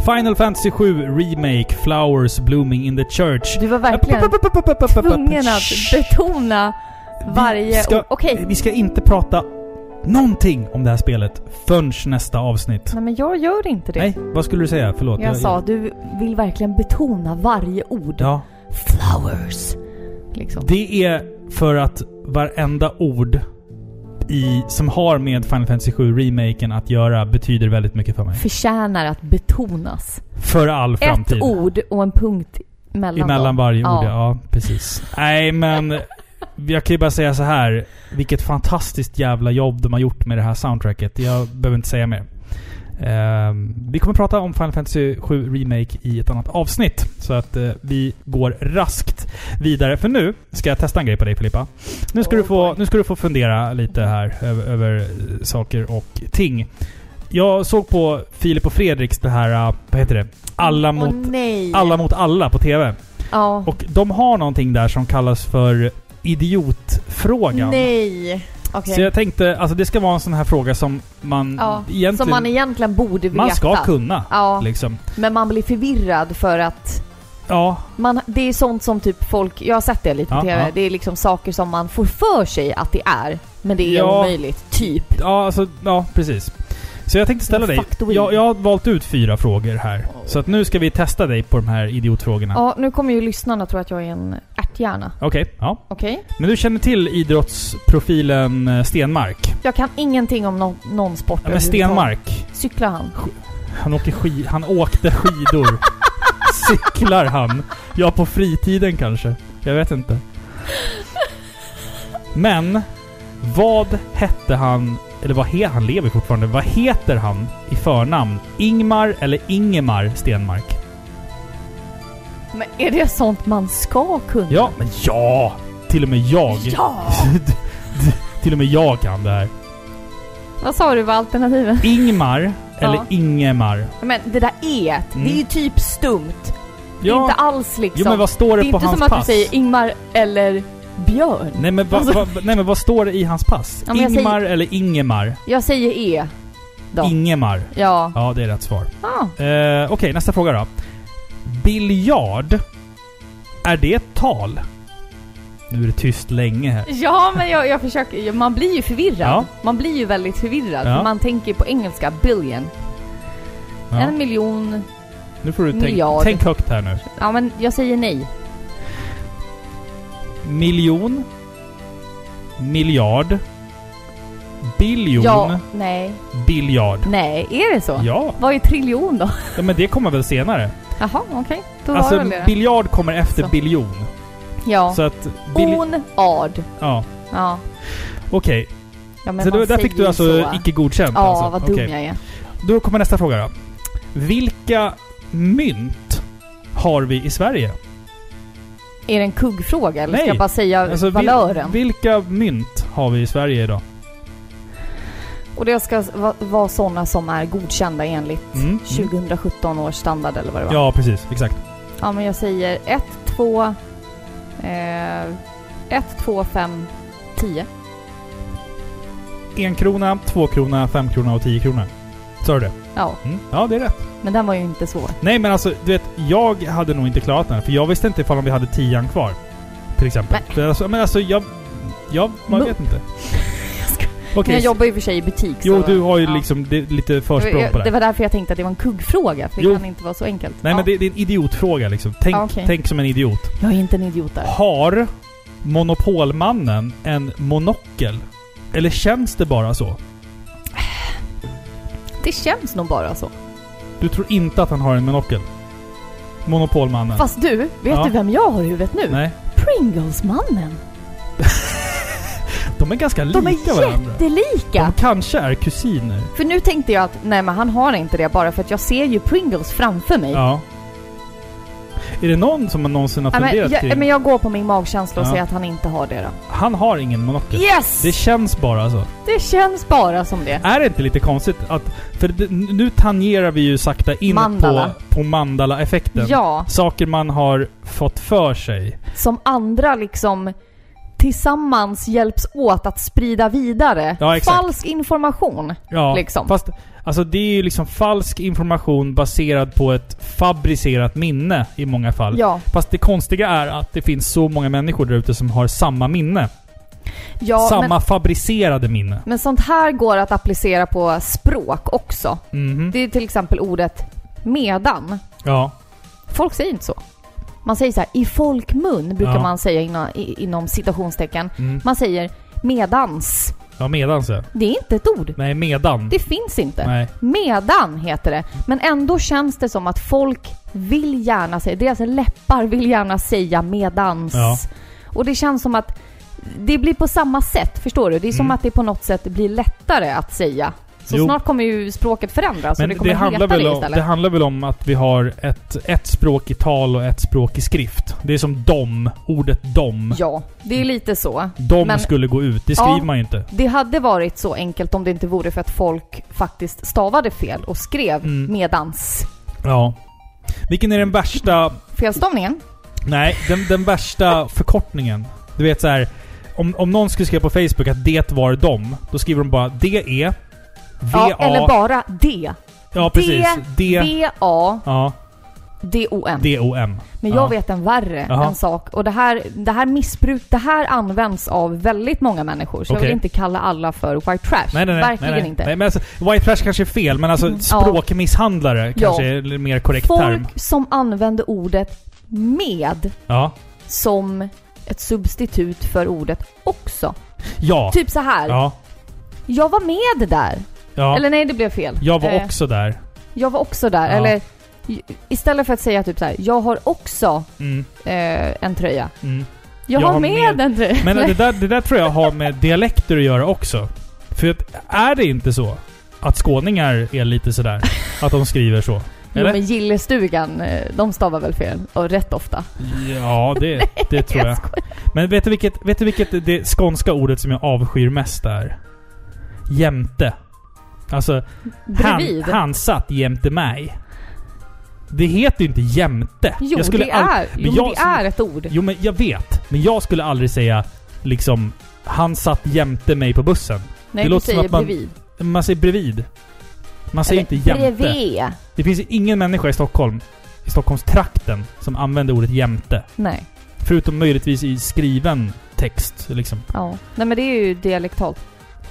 Final Fantasy 7 Remake Flowers Blooming in the Church. Du var verkligen tvungen att betona varje. Okej. Vi ska inte prata någonting om det här spelet förrän nästa avsnitt. Nej men jag gör inte det. Nej, vad skulle du säga? Förlåt. Jag sa att du vill verkligen betona varje ord. Ja. Flowers. Liksom. Det är för att varenda ord i, som har med Final Fantasy 7 remaken att göra betyder väldigt mycket för mig. Förtjänar att betonas. För all framtid. Ett ord och en punkt mellan Emellan dem. varje ord, Ja. ja. ja. Precis. Nej, men jag kan ju bara säga så här. Vilket fantastiskt jävla jobb de har gjort med det här soundtracket. Jag behöver inte säga mer. Ehm, vi kommer prata om Final Fantasy 7 Remake i ett annat avsnitt. Så att eh, vi går raskt vidare. För nu ska jag testa en grej på dig Filippa. Nu ska, Oh du, få, boy. nu ska du få fundera lite här över, över eh, saker och ting. Jag såg på Filip och Fredriks det här, eh, vad heter det? Alla mot, nej. alla mot alla på TV. Ja. Och de har någonting där som kallas för idiotfrågan. Nej. Okej. Så jag tänkte, alltså det ska vara en sån här fråga som man Ja, egentligen... Som man egentligen borde veta. man ska kunna. Ja, Liksom. men man blir förvirrad för att Ja, man, det är sånt som typ folk, jag har sett det lite på Ja, TV, ja. det är liksom saker som man får för sig att det är. Men det är Ja. omöjligt, typ. ja, alltså, ja precis. Så jag tänkte ställa dig... Jag, jag har valt ut fyra frågor här. Så att nu ska vi testa dig på de här idiotfrågorna. Ja, nu kommer ju lyssnarna tro att jag är en ärthjärna. Okej, ja. Okej? Men du känner till idrottsprofilen eh, Stenmark? Jag kan ingenting om någon, någon sport Ja, men överhuvudtaget. Stenmark. Cyklar han? Han, åker skid, han åkte skidor. Cyklar han? Ja, på fritiden kanske. Jag vet inte. Men, vad hette han... Eller vad he, han lever fortfarande. Vad heter han i förnamn? Ingmar eller Ingemar Stenmark? Men är det sånt man ska kunna? Ja, men ja! Till och med jag. Ja! till och med jag kan det här. Vad sa du var alternativen? Ingmar eller Ja. Ingemar? Men det där e Mm. det är ju typ stumt. Det är inte alls liksom... Jo men vad står det, det är på inte hans som att pass? du säger Ingmar eller Björn. Nej men, va, Alltså- va, nej men vad står det i hans pass? Ja, Ingmar eller Ingemar? Jag säger e. Då. Ingemar. ja. Ja, det är rätt svar. Ah. Eh, Okej, nästa fråga då. Biljard. Är det ett tal? Nu är det tyst länge här. Ja, men jag, jag försöker... Man blir ju förvirrad. Ja. Man blir ju väldigt förvirrad. Ja. För man tänker på engelska billion. Ja. En miljon... Nu får du tänk, miljard. tänk högt här nu. Ja, men jag säger nej. Miljon. Miljard. Biljon. Ja, nej, Biljard. nej. Är det så? Ja. Vad är triljon då? ja, men det kommer väl senare. Jaha, okej. Då Alltså, var det biljard kommer efter Så. biljon. Ja. Så att... Bil- On, ad. ja, Ja. okej. ja men Så då, där fick du alltså så. icke godkänt Ja, alltså? vad dum Okej. jag är. Då kommer nästa fråga då. Vilka mynt har vi i Sverige? Är det en kuggfråga eller Nej. ska jag bara säga Alltså, vil- valören? vilka mynt har vi i Sverige idag? Och det ska va- vara sådana som är godkända enligt Mm, mm. 2017 års standard eller vad det var. Ja, precis. Exakt. Ja, men jag säger 1, 2, 1, 2, 5, 10. En krona, två krona, fem krona och tio kronor. Sa du det? Ja, Mm. Ja, det är rätt. men den var ju inte svår. Nej, men alltså, du vet, jag hade nog inte klarat den. För jag visste inte ifall vi hade tian kvar. Till exempel. Nej. För alltså, men alltså, jag... Jag, man Mo- vet inte. Okej. Men jag jobbar ju för sig i butik Jo, så, du har ju ja. liksom det, lite försprång Jag- på det. Det var därför jag tänkte att det var en kuggfråga, för det Jo. kan inte vara så enkelt. Nej, ja. men det, det är en idiotfråga liksom. Tänk, okej. tänk som en idiot. Jag är inte en idiot där. Har Monopolmannen en monokel? Eller känns det bara så? Det känns nog bara så. Du tror inte att han har en monokel? Monopolmannen? Fast du, vet Ja. du vem jag har i huvudet nu? Nej. Pringlesmannen. De är ganska lika De är varandra. jättelika! De kanske är kusiner. För nu tänkte jag att nej men han har inte det bara för att jag ser ju Pringles framför mig. Ja. Är det någon som någonsin har Ja, men, funderat jag, men jag går på min magkänsla och Ja. säger att han inte har det då. Han har ingen monokel. Yes! Det Det, känns bara så. känns bara som det. Är det inte lite konstigt att... För det, nu tangerar vi ju sakta in Mandala. på, på mandala-effekten. Ja, Saker man har fått för sig. som andra liksom tillsammans hjälps åt att sprida vidare Ja, falsk information. Ja, Liksom. fast alltså det är ju liksom falsk information baserad på ett fabricerat minne i många fall. Ja, Fast det konstiga är att det finns så många människor där ute som har samma minne. ja samma men, fabricerade minne. men sånt här går att applicera på språk också. Mhm. Det är till exempel ordet medan. Ja. Folk säger inte så. Man säger så här, i folkmun brukar Ja. man säga inom, inom citationstecken. Mm. Man säger medans. Ja, medans ja. Det är inte ett ord. Nej, medan. Det finns inte. Nej. Medan heter det. Men ändå känns det som att folk vill gärna säga, deras läppar vill gärna säga medans. Ja. Och det känns som att det blir på samma sätt, förstår du? Det är som Mm. att det på något sätt blir lättare att säga. Så Jo. snart kommer ju språket förändras Men och det det, kommer handlar heta väl det om, det handlar väl om att vi har ett, ett språk i tal och ett språk i skrift. Det är som dom. Ordet dom. Ja, det är lite så. Dom men- skulle gå ut. Det Ja. skriver man ju inte. Det hade varit så enkelt om det inte vore för att folk faktiskt stavade fel och skrev Mm. medans. Ja. Vilken är den värsta... Felstavningen? Nej, den, den värsta förkortningen. Du vet så här. Om, om någon skulle skriva på Facebook att det var dom, då skriver de bara DE VA... Ja, eller bara D. Ja, precis. D... V-A-D-O-M. Ja, D-O-M. Men jag Ja. vet en värre Jaha. en sak. Och det här, det här missbruk, det här används av väldigt många människor. Så jag Okej. vill inte kalla alla för white trash. Nej, nej, nej. Verkligen nej, nej. inte. Nej, men alltså, white trash kanske är fel, men alltså Mm, ja. språkmisshandlare kanske är mer korrekt Folk term. som använder ordet med Ja. som ett substitut för ordet också. Ja. Typ så här. Ja. Jag var med där. Ja. Eller nej, det blev fel. jag var Eh, också där. Jag var också där. Ja. Eller istället för att säga typ så här. Jag har också Mm, eh, en tröja. mm. Jag, Jag har med, med- en tröja. Men det där, det där tror jag har med dialekter att göra också. För att, är det inte så att skåningar är lite sådär? Att de skriver så? Jo, Eller? men Gillestugan, eh, de stavar väl fel? Och rätt ofta. Ja, det, det tror jag. Men vet du vilket, vet du vilket det skånska ordet som jag avskyr mest är? Jämte. Alltså, Bredvid. han, han satt jämte mig. Det heter ju inte jämte. Jo, jag skulle det är, jo jag det som- är ett ord. Jo, men jag vet. Men jag skulle aldrig säga liksom Han satt jämte mig på bussen. Nej, det du låter som säger att man- bredvid. Man säger bredvid. Man säger Eller inte jämte. Bredvid. Det finns ju ingen människa i Stockholm, i Stockholmstrakten, som använder ordet jämte. Nej. Förutom möjligtvis i skriven text, liksom. Ja. Nej men det är ju dialektalt.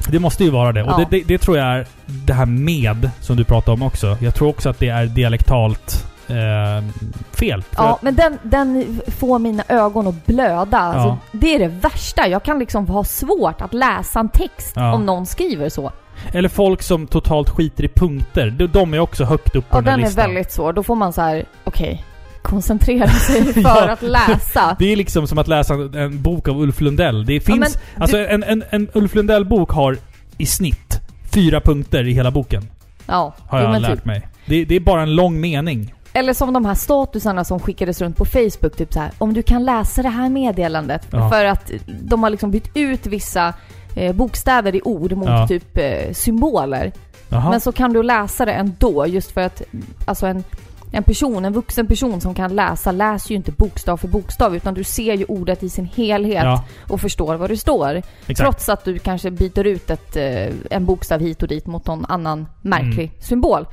Det måste ju vara det. Och Ja. det, det, det tror jag är det här med, som du pratade om också. Jag tror också att det är dialektalt eh, fel. Ja, men den, den får mina ögon att blöda. Alltså, Ja. det är det värsta. Jag kan liksom ha svårt att läsa en text Ja. om någon skriver så. Eller folk som totalt skiter i punkter. De, de är också högt upp på Ja, den här den är listan. väldigt svår. Då får man så här, okej, koncentrera sig för Ja. att läsa. Det är liksom som att läsa en, bok av Ulf Lundell. Det finns... men alltså du- en, en, en Ulf Lundell-bok har i snitt fyra punkter i hela boken. Ja, Har jag lärt typ. mig. Det, det är bara en lång mening. Eller som de här statusarna som skickades runt på Facebook, typ så här. Om du kan läsa det här meddelandet. Ja. För att de har liksom bytt ut vissa eh, bokstäver i ord mot Ja. typ eh, symboler. Jaha. Men så kan du läsa det ändå, just för att alltså en, en person, en vuxen person som kan läsa, läser ju inte bokstav för bokstav, utan du ser ju ordet i sin helhet ja, och förstår vad det står. exakt. Trots att du kanske byter ut ett, eh, en bokstav hit och dit mot någon annan märklig Mm. symbol.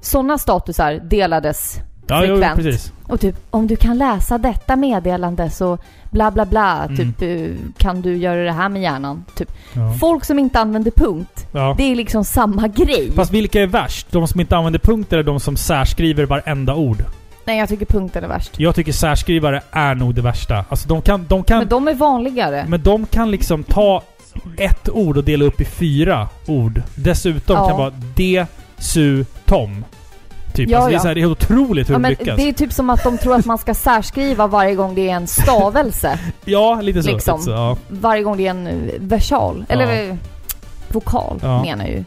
Sådana statusar delades ja, jo, precis. och typ, om du kan läsa detta meddelande så bla bla bla, Mm. typ eh, kan du göra det här med hjärnan? Typ. Ja. Folk som inte använder punkt, Ja. det är liksom samma grej. Fast vilka är värst? De som inte använder punkter eller de som särskriver varenda ord? Nej, jag tycker punkten är värst. Jag tycker särskrivare är nog det värsta. Alltså de kan... De kan Men de är vanligare. Men de kan liksom ta ett ord och dela upp i fyra ord. Dessutom Ja. kan vara de, su, tom. Typ. Ja, alltså det, är så här, det är otroligt hur Ja, de lyckas. det är typ som att de tror att man ska särskriva varje gång det är en stavelse. Ja, lite så. liksom. Lite så ja. varje gång det är en eh, versal. Eller eh, vokal, menar jag ju.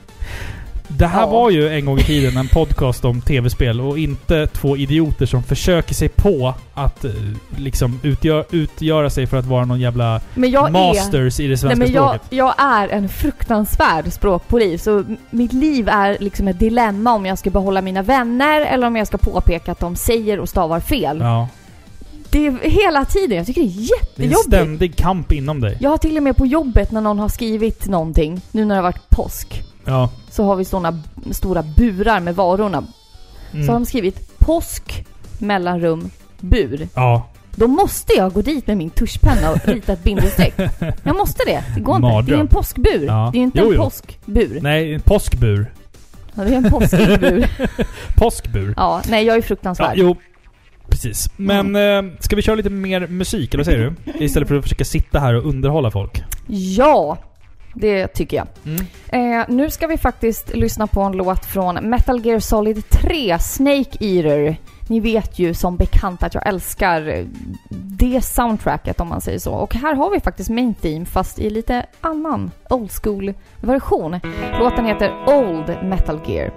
Det här Ja. var ju en gång i tiden en podcast om tv-spel och inte två idioter som försöker sig på att eh, liksom utgör, utgöra sig för att vara någon jävla Men jag är... masters i det Nej, svenska men jag, språket. jag är en fruktansvärd språkpolis. Så m- mitt liv är liksom ett dilemma om jag ska behålla mina vänner eller om jag ska påpeka att de säger och stavar fel. Ja. Det är hela tiden. Jag tycker det är Det är en jättejobbigt. ständig kamp inom dig. Jag har till och med på jobbet när någon har skrivit någonting, nu när det har varit påsk, Ja. så har vi sådana stora burar med varorna. Så har Mm. de skrivit påsk, mellanrum, bur. Ja. Då måste jag gå dit med min tuschpenna och rita ett bindestreck. Jag måste det. Det går inte. Det är en påskbur. Ja. Det är inte Jo, en jo. påskbur. Nej, en påskbur. Ja, det är en påskig bur. Påskbur. Ja, nej jag är Ja, fruktansvärd. jo. Precis. Men eh, ska vi köra lite mer musik, eller vad säger du? Istället för att försöka sitta här och underhålla folk. Ja, det tycker jag. Mm. Eh, nu ska vi faktiskt lyssna på en låt från Metal Gear Solid 3, Snake Eater. Ni vet ju som bekant att jag älskar det soundtracket om man säger så. Och här har vi faktiskt Main Theme fast i lite annan old school version. Låten heter Old Metal Gear.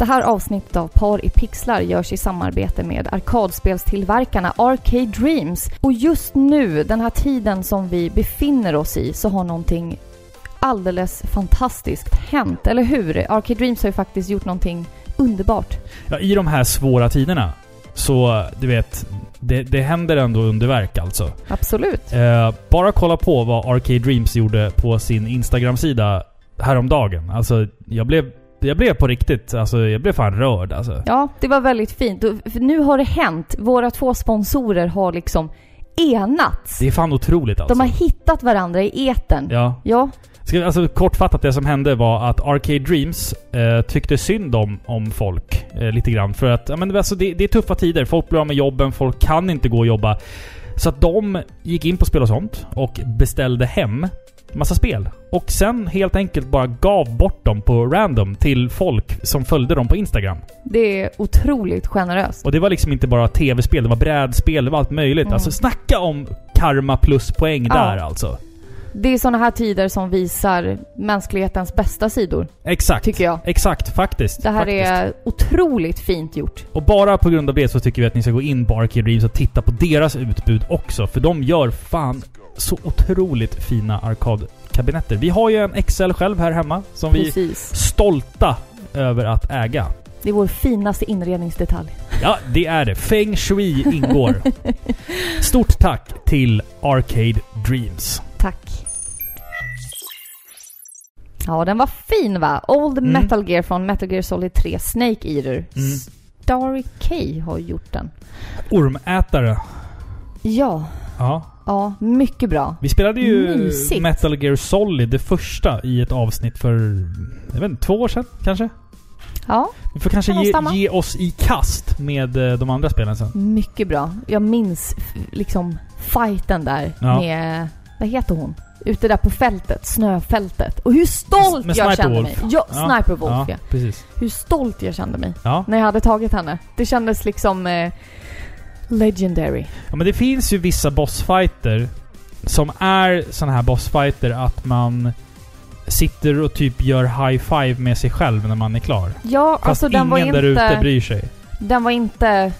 Det här avsnittet av Par i pixlar görs i samarbete med arkadspelstillverkarna Arcade Dreams. Och just nu, den här tiden som vi befinner oss i, så har någonting alldeles fantastiskt hänt, eller hur? Arcade Dreams har ju faktiskt gjort någonting underbart. Ja, I de här svåra tiderna, så du vet, det, det händer ändå underverk alltså. Absolut. Eh, bara kolla på vad Arcade Dreams gjorde på sin Instagram-sida häromdagen. Alltså, jag blev, jag blev på riktigt, alltså jag blev fan rörd alltså. Ja, det var väldigt fint. För nu har det hänt. Våra två sponsorer har liksom enats. Det är fan otroligt alltså. De har hittat varandra i eten. Ja. Ja, Ska, alltså kortfattat, det som hände var att Arcade Dreams eh, tyckte synd om, om folk eh, lite grann. För att ja, men, alltså, det, det är tuffa tider. Folk blir av med jobben, folk kan inte gå och jobba. Så att de gick in på Spel och sånt och beställde hem massa spel. Och sen helt enkelt bara gav bort dem på random till folk som följde dem på Instagram. det är otroligt generöst. Och det var liksom inte bara tv-spel, det var brädspel, det var allt möjligt. Mm. Alltså snacka om karma plus poäng Ja. där alltså. Det är såna här tider som visar mänsklighetens bästa sidor, Exakt. tycker jag. Exakt, faktiskt. Det här faktiskt. är otroligt fint gjort. Och bara på grund av det så tycker vi att ni ska gå in på Arcade Dreams och titta på deras utbud också. För de gör fan så otroligt fina arkadkabinetter. Vi har ju en XL själv här hemma som vi är Precis. stolta över att äga. Det är vår finaste inredningsdetalj. Ja, det är det. Feng Shui ingår. Stort tack till Arcade Dreams. Tack. Ja, den var fin va? Old Mm. Metal Gear från Metal Gear Solid 3, Snake Eater. Mm. Starry K har gjort den. Ormätare. Ja, Ja. Ja, mycket bra. Vi spelade ju Mysigt. Metal Gear Solid, det första, i ett avsnitt för... Jag vet inte, två år sedan kanske? Ja, Vi får kanske Kan ge, stämma. ge oss i kast med eh, de andra spelen sen. mycket bra. Jag minns f- liksom fighten där Ja. med... Vad heter hon? Ute där på fältet, snöfältet. Och hur stolt Med jag Sniper kände Wolf. mig. Ja, Sniper Wolf ja. ja. precis. Hur stolt jag kände mig Ja. när jag hade tagit henne. Det kändes liksom eh, legendary. ja, men det finns ju vissa bossfighter som är såna här bossfighter att man sitter och typ gör high five med sig själv när man är klar. Ja, Fast alltså den ingen var där ute inte... bryr sig. Den var inte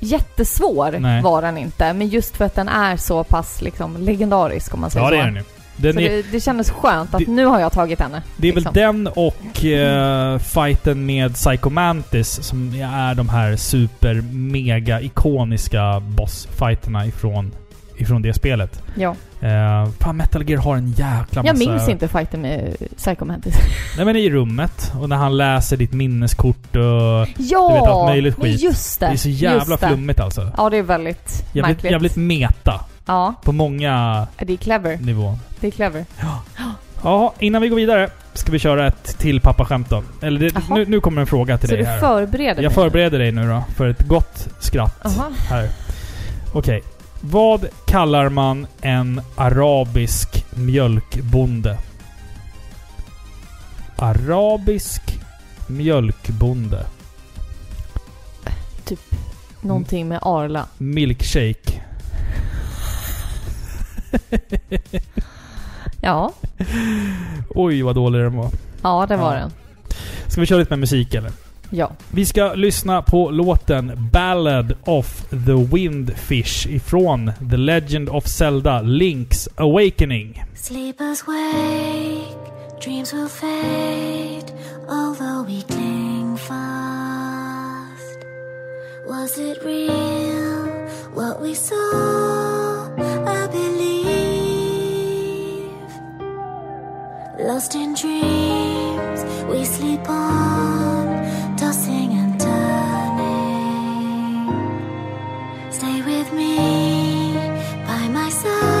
jättesvår Nej. var den inte. Men just för att den är så pass liksom legendarisk om man säger Ja, så. det är den ju. Den så är, det, det kändes skönt att Det- nu har jag tagit henne. Det är väl liksom. den och eh, fighten med Psycho Mantis som är de här super mega ikoniska bossfighterna ifrån, ifrån det spelet. Ja. Eh, fan, Metal Gear har en jäkla massa... Jag minns inte fighten med Psycho Mantis. Nej men i rummet. Och när han läser ditt minneskort och... Ja! Du vet, allt möjligt skit. just det. Det är så jävla flummigt alltså. Ja, det är väldigt Jävligt, märkligt. jävligt meta. Ja, På många det är clever. nivåer. Det är clever. Ja, innan vi går vidare ska vi köra ett till pappaskämt då. Eller det, Jaha. nu, nu kommer en fråga till Så dig du här. förbereder Jag mig? förbereder dig nu då för ett gott skratt Jaha. här. Okej. Vad kallar man en arabisk mjölkbonde? Arabisk mjölkbonde. Någonting med Arla. Milkshake. Ja, Oj vad dålig den var. ja det var Ja. den. Ska vi köra lite med musik eller? Ja. Vi ska lyssna på låten Ballad of the Windfish ifrån The Legend of Zelda Link's Awakening. Sleepers wake, dreams will fade, although we cling fast. Was it real, what we saw? I believe. Lost in dreams, we sleep on, tossing and turning. Stay with me, by my side,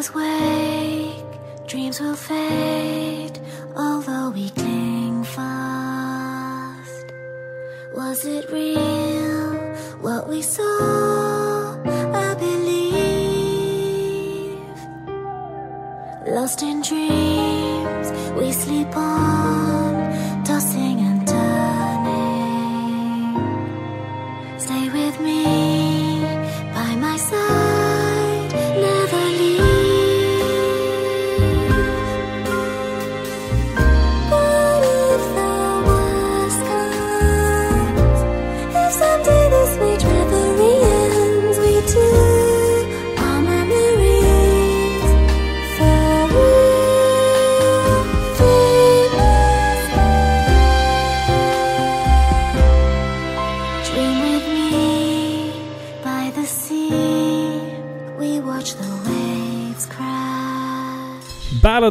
Sleepers wake, dreams will fade, although we cling fast. Was it real? What we saw, I believe. Lost in dreams, we sleep on,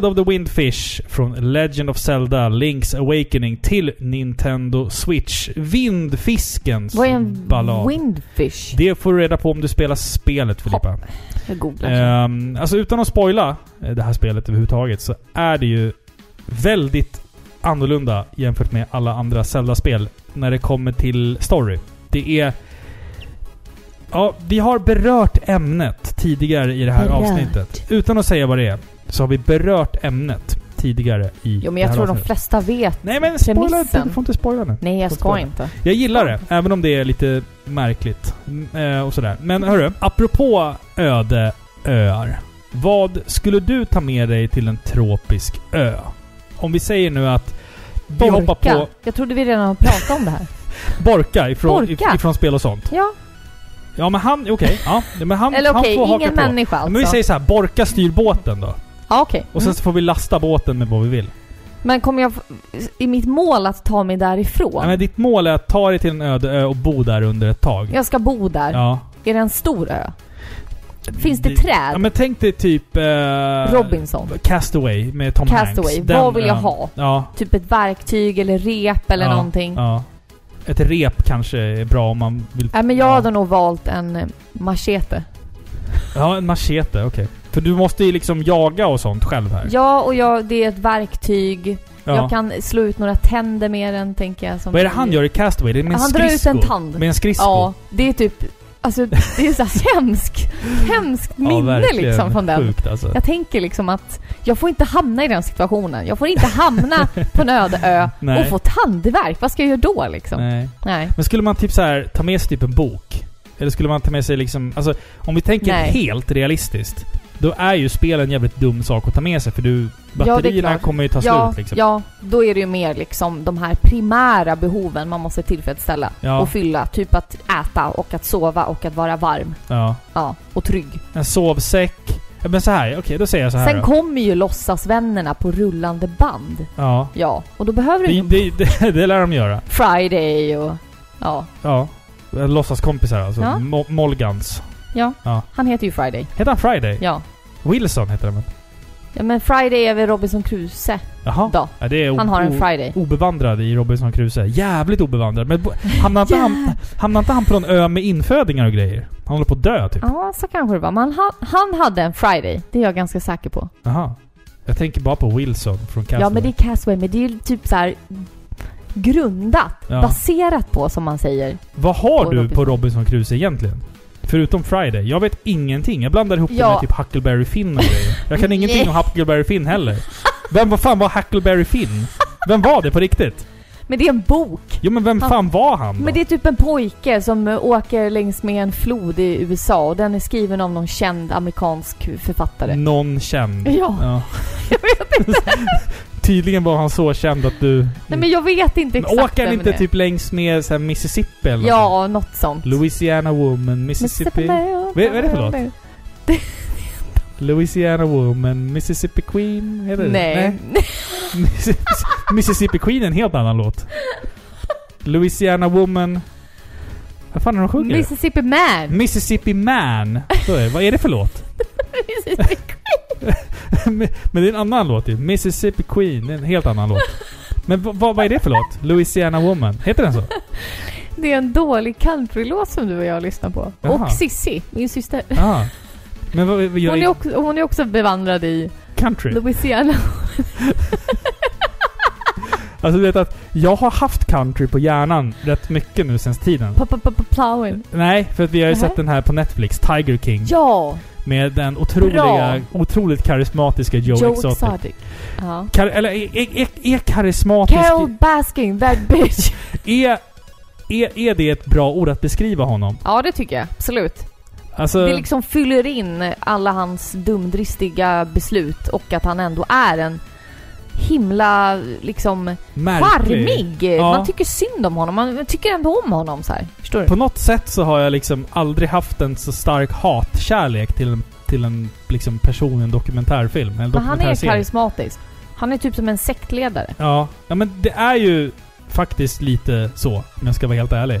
Ballad of the Windfish från Legend of Zelda Link's Awakening till Nintendo Switch. Vindfiskens Vad är en ballad. windfish? Det får du reda på om du spelar spelet Filippa. Jag googlar. Ehm, alltså utan att spoila eh, det här spelet överhuvudtaget så är det ju väldigt annorlunda jämfört med alla andra Zelda-spel när det kommer till story. Det är... Ja, vi har berört ämnet tidigare i det här Berört. avsnittet. Utan att säga vad det är så har vi berört ämnet tidigare i jo, men jag tror de flesta vet. Nej men spoila inte, du får inte spoila nu. Nej, jag ska inte. Jag gillar det, även om det är lite märkligt. Mm, eh, och sådär. Men hörru, apropå öde öar. Vad skulle du ta med dig till en tropisk ö? Om vi säger nu att vi hoppar på Jag trodde vi redan har pratat om det här. Borka ifrån, Borka? ifrån spel och sånt. Ja. Ja men han, okej. ja, men han, Eller okej, haka ingen på. människa alltså. Men vi säger så här, Borka styr båten då. Ja, okej. Och sen Mm. så får vi lasta båten med vad vi vill. Men kommer jag... f- I mitt mål att ta mig därifrån? Ja, men ditt mål är att ta dig till en öde ö och bo där under ett tag. Jag ska bo där. Ja. Är det en stor ö? Finns det träd? Ja men tänk dig typ... Eh, Robinson. Castaway med Tom Castaway. Hanks. Vad vill jag ön. ha? Ja. Typ ett verktyg eller rep eller ja, någonting? Ja. Ett rep kanske är bra om man vill... Nej men jag ja. hade nog valt en eh, machete. Ja, en machete, okej. För du måste ju liksom jaga och sånt själv här. Ja, och jag, det är ett verktyg. Ja. Jag kan slå ut några tänder med den, tänker jag. Vad är det han gör i Castaway? Det är med en Han drar ut en tand. Med en skridsko? Ja, det är typ... Alltså, det är så här hemskt, hemskt minne verkligen liksom från den. Sjukt alltså. Jag tänker liksom att jag får inte hamna i den situationen. Jag får inte hamna på en öde ö Nej. och få tandvärk. Vad ska jag göra då liksom? Nej. Nej. Men skulle man typ så här ta med sig typ en bok? Eller skulle man ta med sig liksom... Alltså, om vi tänker Nej. helt realistiskt. Då är ju spel en jävligt dum sak att ta med sig för du... Ja, Batterierna klart. kommer ju ta Ja, slut liksom. ja, då är det ju mer liksom de här primära behoven man måste tillfredsställa Ja. och fylla. Typ att äta och att sova och att vara varm. Ja. Ja, och trygg. En sovsäck. Ja, Men så här, okej då säger jag så här Sen då. kommer ju låtsasvännerna på rullande band. Ja. Ja, och då behöver du Det, det, det, det lär de göra. Friday och... Ja, Ja. Låtsaskompisar alltså. Ja. Mo- Molgans. ja. Ja. Han heter ju Friday. Heter han Friday? Ja. Wilson heter väl? Ja men Friday är väl Robinson Crusoe Jaha. då? Ja, det är Han har en Friday. obevandrad i Robinson Crusoe. Jävligt obevandrad. Men hamnar inte, han, hamnar inte han på någon ö med infödingar och grejer? Han håller på att dö typ. Ja, så kanske det var. Men han, han hade en Friday. Det är jag ganska säker på. Jaha. Jag tänker bara på Wilson från Castaway. Ja, men det är Castaway. Men det är ju typ så här grundat, Ja. baserat på som man säger. Vad har på du Robinson. på Robinson Crusoe egentligen? Förutom Friday. Jag vet ingenting. Jag blandar ihop det Ja. med typ Huckleberry Finn och grejer. Jag kan ingenting om Huckleberry Finn heller. Vem vad fan var Huckleberry Finn? Vem var det på riktigt? Men det är en bok. Jo men vem Han- fan var han då? Men det är typ en pojke som eh, åker längs med en flod i USA och den är skriven av någon känd amerikansk författare. Någon känd. Ja. Jag vet inte. Tydligen var han så känd att du... Nej men jag vet inte Men exakt åker han inte det är. typ längs med så Mississippi eller något? Ja, något sånt. Louisiana Woman, Mississippi... Vad vad är det för låt? Louisiana Woman, Mississippi Queen? Heter det? Nej. Missis- Mississippi Queen är en helt annan låt. Louisiana Woman... Vad fan är de sjunger? Mississippi Man. Mississippi Man. Så är det. Vad är det för låt? Mississippi. Men det är en annan låt ju. Mississippi Queen. Det är en helt annan låt. Men vad, är det för låt? Louisiana Woman. Heter den så? Det är en dålig countrylåt som du och jag lyssnar på. Jaha. Och Sissi, min syster. Men vad, vad Hon är, också, hon är också bevandrad i country? Louisiana. Alltså du vet att jag har haft country på hjärnan rätt mycket nu sen tiden. Plowing. Nej, för att vi har ju Nähä. sett den här på Netflix, Tiger King. Ja! Med den otroliga, Bra. otroligt karismatiska Joe, Joe Exotic. Exotic. Ja. Kar eller är, är, är, är karismatisk... Carol Baskin, that bitch. Är, är, är det ett bra ord att beskriva honom? Ja, det tycker jag. Absolut. Alltså... Det liksom fyller in alla hans dumdristiga beslut och att han ändå är en himla liksom märklig. charmig. Ja. Man tycker synd om honom. Man tycker ändå om honom så här. Förstår du? På något sätt så har jag liksom aldrig haft en så stark hatkärlek till en, till en liksom person i en dokumentärfilm. En Men han är karismatisk. Han är typ som en sektledare. Ja, ja men det är ju faktiskt lite så, om jag ska vara helt ärlig.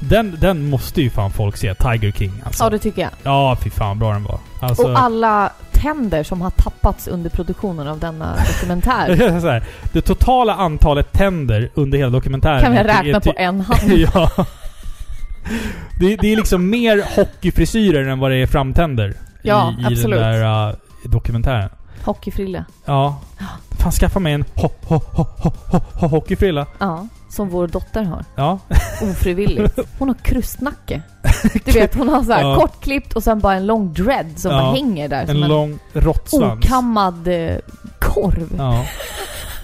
Den, den måste ju fan folk se, Tiger King alltså. Ja, det tycker jag. Ja, fy fan bra den var. Alltså, Och alla tänder som har tappats under produktionen av denna dokumentär här, det totala antalet tänder under hela dokumentären... kan vi räkna på en hand. ja. Det, det är liksom mer hockeyfrisyrer än vad det är framtänder. Ja, i, i absolut. den där uh, dokumentären. Hockeyfrilla. Ja. Fan, skaffa mig en ho, ho, ho, ho, ho, ho, hockeyfrilla. Ja, som vår dotter har. Ja. Ofrivilligt. Hon har krustnacke. Du vet, hon har så här Ja. kortklippt och sen bara en lång dread som Ja. bara hänger där. Som En en, lång råttsvans. okammad eh, korv. Ja.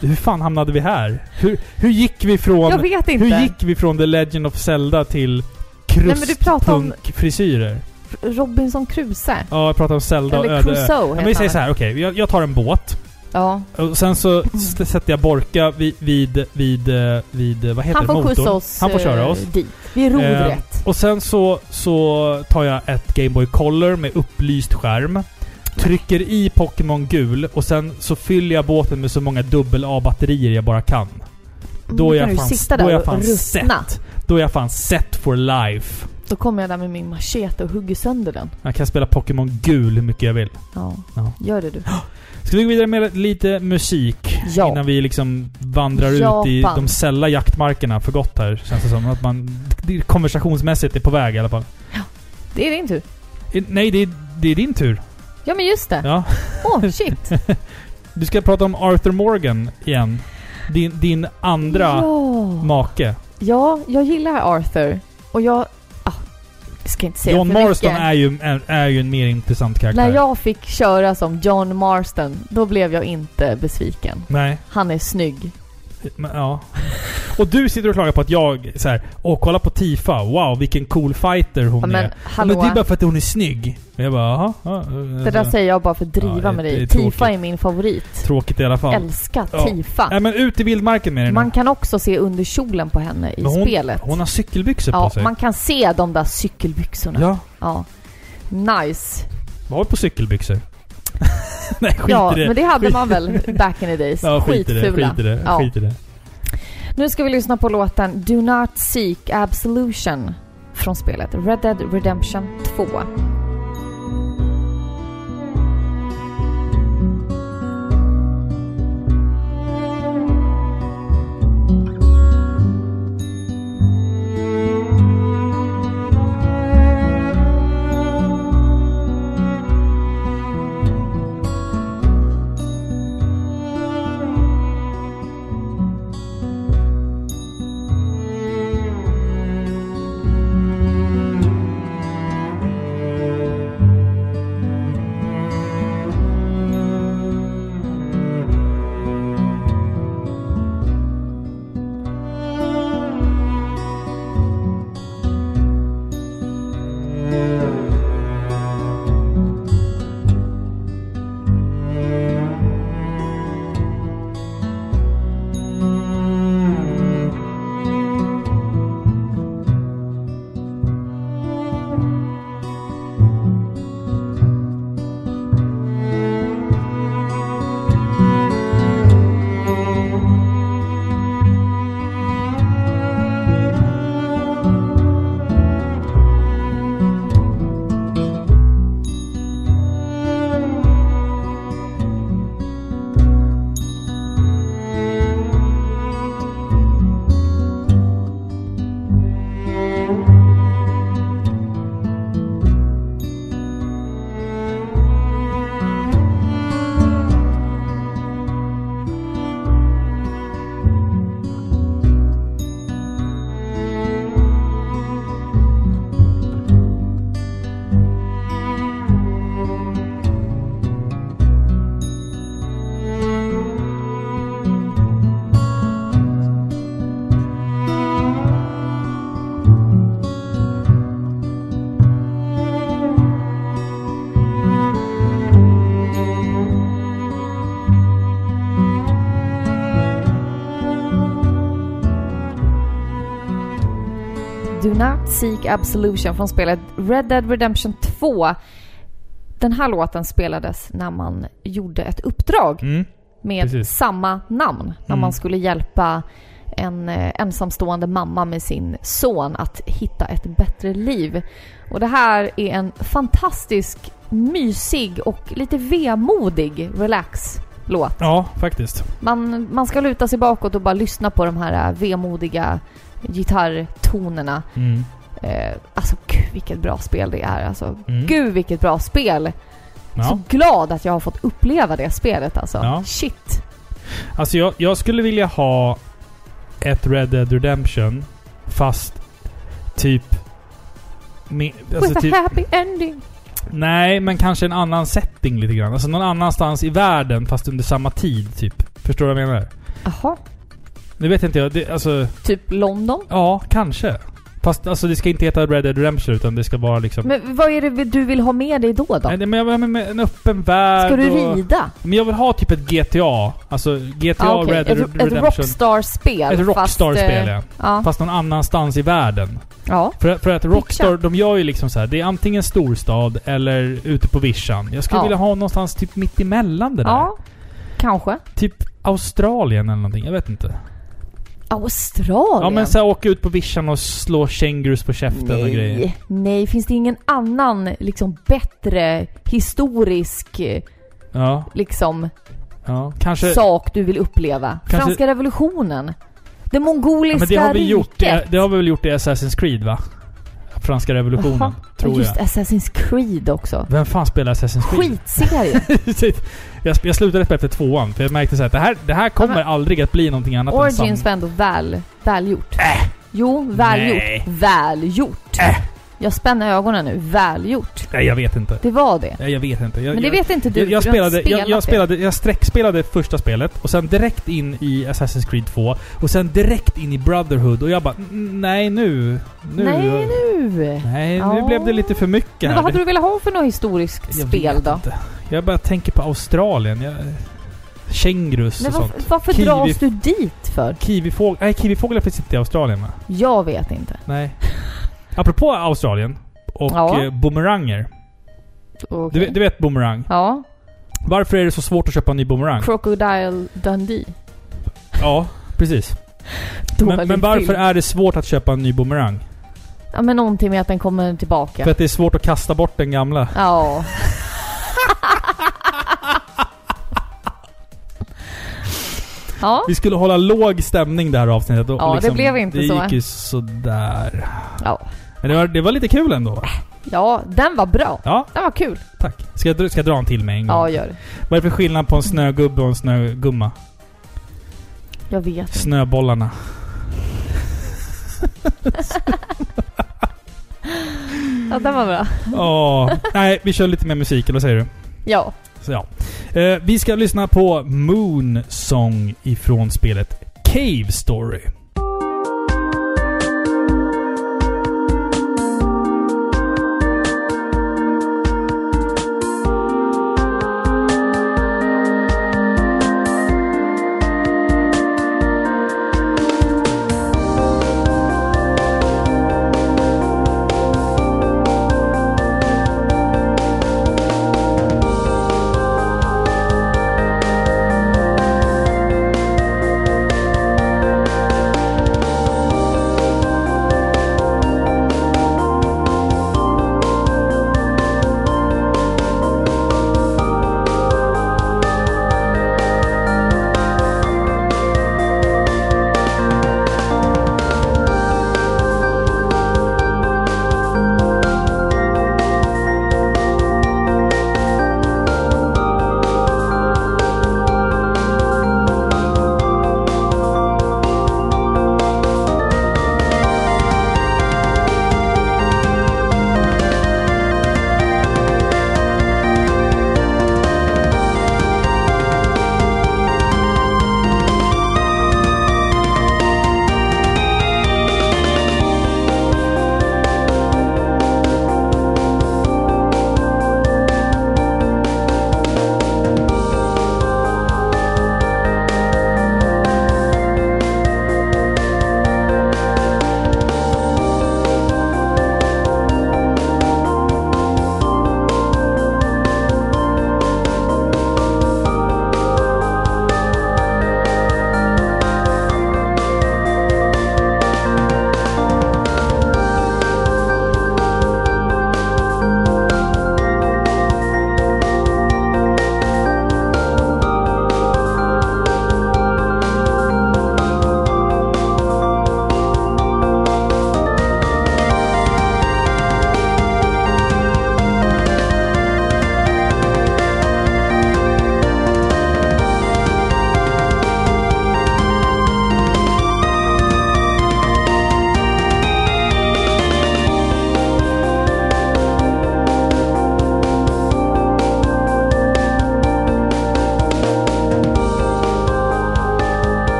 Hur fan hamnade vi här? Hur, hur gick vi från... Jag vet inte. Hur gick vi från The Legend of Zelda till krustpunkfrisyrer? Robinson Crusoe. Ja, jag pratar om Zelda och Eller öde ö. Crusoe Ja, men vi säger han. så här, okej. jag, jag tar en båt. Ja. Och sen så sätter jag Borka vid, vid, vid, eh, vid vad heter Han får motorn. skjutsa oss, Han får köra eh, oss. dit. Vid rodret. Och sen så, så tar jag ett Game Boy Color med upplyst skärm. Trycker i Pokémon gul och sen så fyller jag båten med så många dubbel A-batterier jag bara kan. Då är jag fan, sitta då är jag fan ruttna. set. Då är jag fan set for life. Då kommer jag där med min machete och hugger sönder den. Jag kan spela Pokémon gul hur mycket jag vill. Ja. Ja. Gör det du. Ska vi gå vidare med lite musik? Ja. Innan vi liksom vandrar ut i Japan. de sälla jaktmarkerna för gott här, känns det som. Att man konversationsmässigt är på väg i alla fall. Det är din tur. Nej, det är, det är din tur. Ja men just det. Ja. Åh shit. Du ska prata om Arthur Morgan igen. Din, din andra Ja. make. ja, jag gillar Arthur. Och jag... Jag ska inte säga John för Marston mycket. är ju, är, är ju en mer intressant karaktär. När jag fick köra som John Marston, då blev jag inte besviken. Nej. Han är snygg. Men, ja. Och du sitter och klagar på att jag så här, åh kolla på Tifa, wow vilken cool fighter hon Ja, är. men Men hallå. det är bara för att hon är snygg. Och jag bara, jaha. Ja, Det där säger jag bara för att driva Ja, med dig. är Tifa är min favorit. Tråkigt i alla fall. Älskar Ja. Tifa. Nej men ut i vildmarken med dig. Man kan också se under kjolen på henne i Men hon, spelet. Hon har cykelbyxor på sig. man kan se de där cykelbyxorna. Ja. Ja. Nice. Var på cykelbyxor? Nej skit Ja, i det. men det hade Skit- man väl back in the days. Ja skit Skitfula. skit i det, Ja. skit i det. Nu ska vi lyssna på låten Do Not Seek Absolution från spelet Red Dead Redemption 2. Not Seek Absolution från spelet Red Dead Redemption 2. Den här låten spelades när man gjorde ett uppdrag Mm. med Precis. samma namn. När Mm. man skulle hjälpa en eh, ensamstående mamma med sin son att hitta ett bättre liv. Och det här är en fantastisk, mysig och lite vemodig relax-låt. Ja, faktiskt. Man, man ska luta sig bakåt och bara lyssna på de här eh, vemodiga gitarrtonerna. Mm. Eh, alltså gud vilket bra spel det är. Alltså, Mm. Gud vilket bra spel! Ja. Så glad att jag har fått uppleva det spelet alltså. Ja. Shit! Alltså jag, jag skulle vilja ha ett Red Dead Redemption fast typ... Med, alltså With typ a happy ending! nej, men kanske en annan setting lite grann. Alltså någon annanstans i världen fast under samma tid typ. Förstår du vad jag menar? Jaha. Nu vet inte jag. Det, alltså, Typ London? ja, kanske. Fast alltså det ska inte heta Red Dead Redemption utan det ska vara liksom... Men vad är det du vill ha med dig då? då? Nej, men jag vill ha med en öppen värld Ska du och- rida? Men jag vill ha typ ett GTA. Alltså GTA Ja, okej. Red Dead ett, ett Redemption. Rockstar-spel. Ett fast, eh, Rockstar-spel ja. Ja. Fast någon annanstans i världen. ja. För, för att Rockstar, de gör ju liksom så här. Det är antingen storstad eller ute på vischan. Jag skulle Ja. vilja ha någonstans typ mitt emellan det där. Ja. Kanske. Typ Australien eller någonting. Jag vet inte. Australien? Ja men så här, åka ut på vischan och slå kängurus på käften och grejer. Nej, nej. Finns det ingen annan liksom bättre historisk Ja, liksom ja. Kanske... sak du vill uppleva? Kanske- Franska revolutionen? Det Ja, mongoliska men det har vi riket? gjort. Det, det har vi väl gjort i Assassin's Creed va? Franska revolutionen. Jaha. Tror ja, just jag. Assassin's Creed också. Vem fan spelar Assassin's Creed? Skitserie! jag, jag slutade spela efter tvåan, för jag märkte så här att det här, det här kommer men- aldrig att bli någonting annat än Origins var ändå väl, välgjort. Jo, välgjort. Välgjort. Äh. Jag spänner ögonen nu. Välgjort. Nej, jag vet inte. Det var det. Nej, jag vet inte. Jag, Men det jag, vet inte du, jag, jag, för du har spelade, jag, jag spelade, jag sträckspelade första spelet och sen direkt in i Assassin's Creed 2 och sen direkt in i Brotherhood och jag bara "Mm, nej nu, nu. Nej, nu! Nej, nu Ja. blev det lite för mycket Men här. vad hade du velat ha för något historiskt jag spel vet då? Inte. Jag bara tänker på Australien. Jag, kängurus och var, sånt. varför Kiwi- dras du dit för? Kiwifågel... Nej, kiwifåglar finns inte i Australien va? Jag vet inte. Nej. Apropå Australien och Ja. eh, boomeranger. Okej. Du, du vet boomerang? Ja. Varför är det så svårt att köpa en ny boomerang? Crocodile Dundee. Ja, precis. Men, men varför film. är det svårt att köpa en ny boomerang? Ja men någonting med att den kommer tillbaka. För att det är svårt att kasta bort den gamla. Ja. ja. Vi skulle hålla låg stämning det här avsnittet. Och Ja, det liksom, blev inte det så. Det gick ju sådär. Ja. Men det var, det var lite kul ändå. Ja, den var bra. Ja, Den var kul. tack. Ska jag, dra- ska jag dra en till med en gång? Ja, gör det. Vad är det för skillnad på en snögubbe och en snögumma? Jag vet. Snöbollarna. Ja, den var bra. Åh. Nej, vi kör lite mer musik, eller vad säger du? Ja. Så ja. Eh, vi ska lyssna på Moon Song ifrån spelet Cave Story.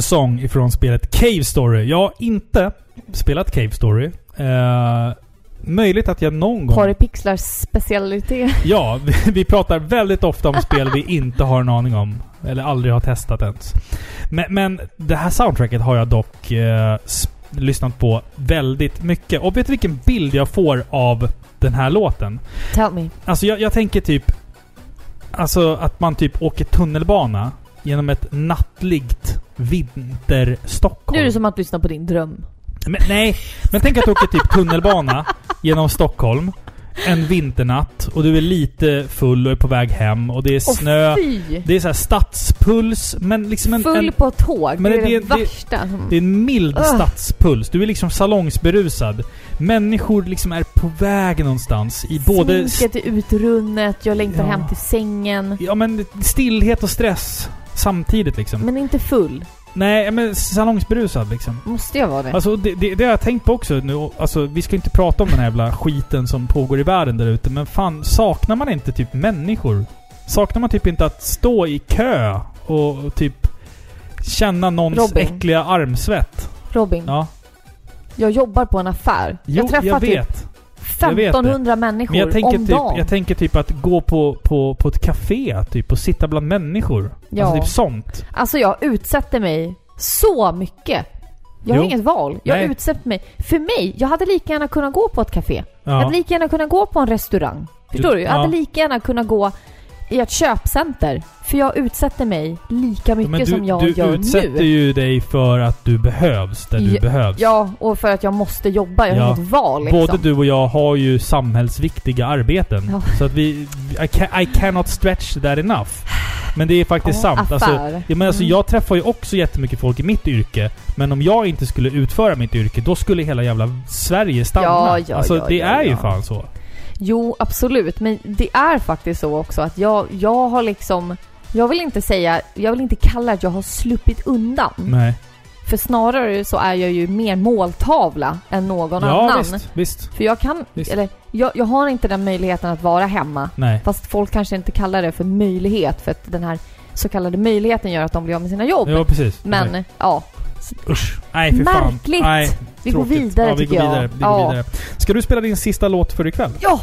Moonsong ifrån spelet Cave Story. Jag har inte spelat Cave Story. Eh, möjligt att jag någon gång... Paripixlars specialitet. Ja, vi, vi pratar väldigt ofta om spel vi inte har en aning om. Eller aldrig har testat ens. Men, men det här soundtracket har jag dock eh, lyssnat på väldigt mycket. Och vet du vilken bild jag får av den här låten? Tell me. Alltså jag, jag tänker typ... Alltså att man typ åker tunnelbana genom ett nattligt vinter-Stockholm. Nu är det som att lyssna på din dröm. Men, nej, men tänk att du åker typ tunnelbana genom Stockholm en vinternatt och du är lite full och är på väg hem och det är snö. fy! Det är så här stadspuls, men liksom en... Full en på tåg. Men det är det- det, värsta. det är en mild Ugh. stadspuls. Du är liksom salongsberusad. Människor liksom är på väg någonstans i både... Sminket är utrunnet, jag längtar Ja. hem till sängen. Ja men stillhet och stress samtidigt liksom. Men inte full. Nej, men salongsberusad liksom. Måste jag vara det? Alltså det, det, det har jag tänkt på också nu. Alltså vi ska inte prata om den här jävla skiten som pågår i världen där ute. Men fan, saknar man inte typ människor? Saknar man typ inte att stå i kö och, typ känna någons Robin. äckliga armsvett? Robin, Ja. jag jobbar på en affär. Jo, jag träffar jag typ vet. det. 1500 människor Men jag tänker, om typ, dagen. jag tänker typ att gå på, på, på ett café typ och sitta bland människor. Ja. Alltså typ sånt. Alltså jag utsätter mig så mycket. Jag har Jo. inget val. Jag Nej. utsätter mig. För mig, jag hade lika gärna kunnat gå på ett café. Jag Ja. hade lika gärna kunnat gå på en restaurang. Förstår Du- du? Jag ja. hade lika gärna kunnat gå i ett köpcenter. För jag utsätter mig lika mycket du, som jag du gör utsätter nu. ju dig för att du behövs där du Ja, behövs. Ja, och för att jag måste jobba. Jag har Ja. inget val liksom. Både du och jag har ju samhällsviktiga arbeten. Ja. Så att vi... I, ca, I cannot stretch that enough. Men det är faktiskt Ja, sant. Alltså, affär. ja, men alltså, Mm. Jag träffar ju också jättemycket folk i mitt yrke. Men om jag inte skulle utföra mitt yrke, då skulle hela jävla Sverige stanna. Ja, ja, alltså ja, det ja, är ju ja. fan så. Jo, absolut. Men det är faktiskt så också att jag, jag har liksom... Jag vill inte säga... Jag vill inte kalla att jag har sluppit undan. Nej. För snarare så är jag ju mer måltavla än någon ja, annan. visst. Visst. För jag kan... Visst. Eller, jag, jag har inte den möjligheten att vara hemma. Nej. Fast folk kanske inte kallar det för möjlighet för att den här så kallade möjligheten gör att de blir av med sina jobb. Ja, precis. Men Nej. ja, Usch. Nej, för fan. Märkligt. Nej, vi går vidare ja, vi tycker går jag. vidare. Vi ja. går vidare. Ska du spela din sista låt för ikväll? Ja,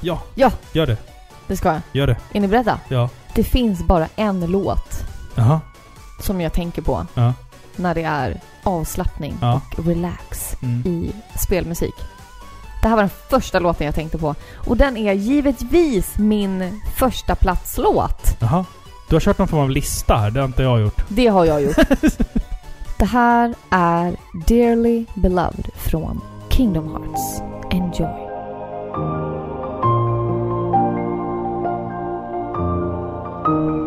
Ja. Ja. Gör det. det ska jag. Gör det. Är ni beredda? Ja. Det finns bara en låt Jaha. som jag tänker på Ja. när det är avslappning Ja. och relax Mm. i spelmusik. Det här var den första låten jag tänkte på. Och den är givetvis min första platslåt. Jaha. Du har kört någon form av lista här. Det har inte jag gjort. Det har jag gjort. det här är Dearly Beloved från Kingdom Hearts. Enjoy. Thank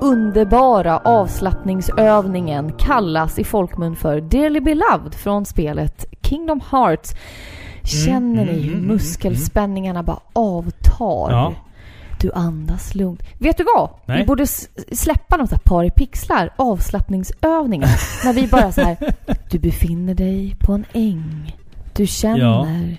underbara avslappningsövningen kallas i folkmun för Dearly Beloved från spelet Kingdom Hearts. Känner ni mm, hur mm, muskelspänningarna bara avtar? Ja. Du andas lugnt. Vet du vad? Nej. Vi borde släppa något här par i pixlar, avslappningsövningar. när vi bara så här, du befinner dig på en äng. Du känner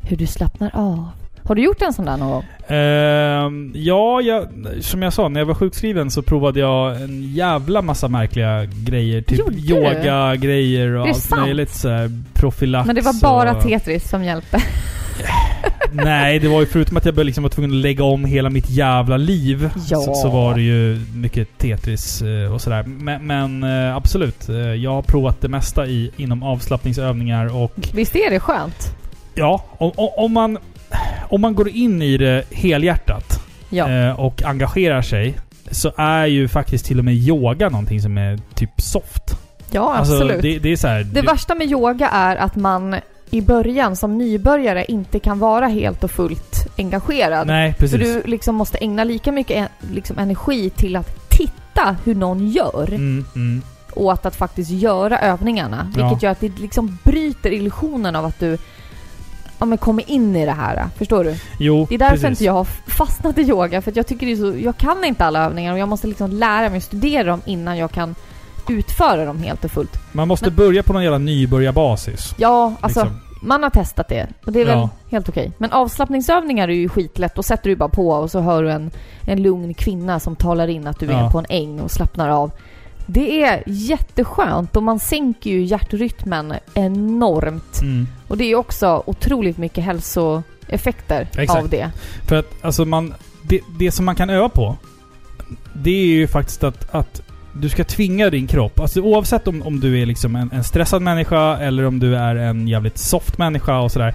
hur du slappnar av. Har du gjort en sån där någon gång? Ehm, ja, jag, som jag sa, när jag var sjukskriven så provade jag en jävla massa märkliga grejer. Typ yoga-grejer och allt sant. möjligt. Så här, profylax Men det var bara och, Tetris som hjälpte. Nej, det var ju förutom att jag liksom var tvungen att lägga om hela mitt jävla liv. Ja. Så, så var det ju mycket Tetris eh, och sådär. Men, men eh, absolut. eh, Jag har provat det mesta i, inom avslappningsövningar och Visst är det skönt? ja, om- om man, om man går in i det helhjärtat Ja. eh, och engagerar sig så är ju faktiskt till och med yoga någonting som är typ soft. Ja, Alltså, absolut. det, det är så här, Det värsta med yoga är att man i början som nybörjare inte kan vara helt och fullt engagerad. Nej, För precis. du liksom måste ägna lika mycket liksom energi till att titta hur någon gör Mm, mm. och att, faktiskt göra övningarna. Ja. Vilket gör att det liksom bryter illusionen av att du ja, men kommer in i det här. Förstår du? Jo, Det är därför precis. inte jag har fastnat i yoga. För jag tycker det är så... Jag kan inte alla övningar och jag måste liksom lära mig studera dem innan jag kan utföra dem helt och fullt. Man måste Men- börja på någon jävla nybörjarbasis. Ja, alltså liksom. man har testat det och det är väl Ja. helt okej. Men avslappningsövningar är ju skitlätt. Då sätter du bara på och så hör du en, en lugn kvinna som talar in att du Ja. är på en äng och slappnar av. Det är jätteskönt och man sänker ju hjärtrytmen enormt. Mm. Och det är också otroligt mycket hälsoeffekter Exakt. av det. För att alltså man... Det, det som man kan öva på, det är ju faktiskt att, att du ska tvinga din kropp. Alltså oavsett om, om du är liksom en, en stressad människa eller om du är en jävligt soft människa och sådär.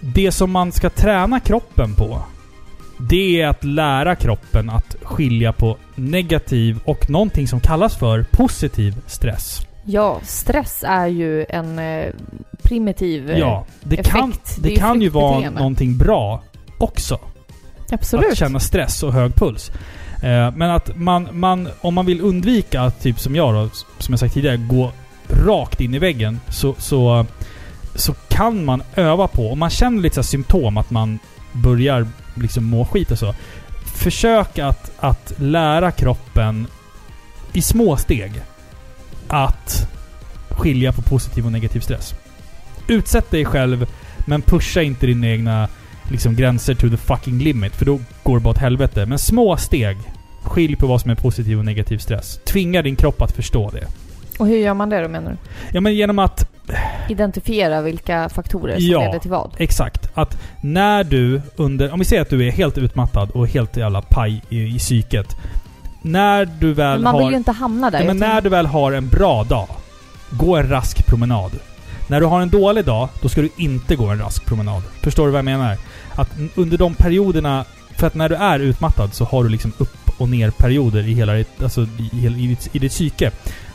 Det som man ska träna kroppen på, det är att lära kroppen att skilja på negativ och någonting som kallas för positiv stress. Ja, stress är ju en eh, primitiv... eh, Ja, det effekt. kan, Det det kan ju vara någonting bra också. Absolut. Att känna stress och hög puls. Eh, men att man, man, om man vill undvika att, typ som jag då, som jag sagt tidigare, gå rakt in i väggen. Så, så, så kan man öva på, om man känner lite så symptom att man börjar liksom må skit och så. Försök att, att lära kroppen i små steg att skilja på positiv och negativ stress. Utsätt dig själv, men pusha inte dina egna liksom gränser to the fucking limit. För då går det bara åt helvete. Men små steg. Skilj på vad som är positiv och negativ stress. Tvinga din kropp att förstå det. Och hur gör man det då menar du? Ja men genom att... Identifiera vilka faktorer som Ja. leder till vad? Exakt. Att när du under... Om vi säger att du är helt utmattad och helt jävla paj i, i psyket. När du väl Men man har... vill ju inte hamna där. Jag men när du väl har en bra dag, gå en rask promenad. När du har en dålig dag, då ska du inte gå en rask promenad. Förstår du vad jag menar? Att under de perioderna... För att när du är utmattad så har du liksom upp och ner perioder i hela ditt, alltså i, i, i, ditt, i ditt psyke.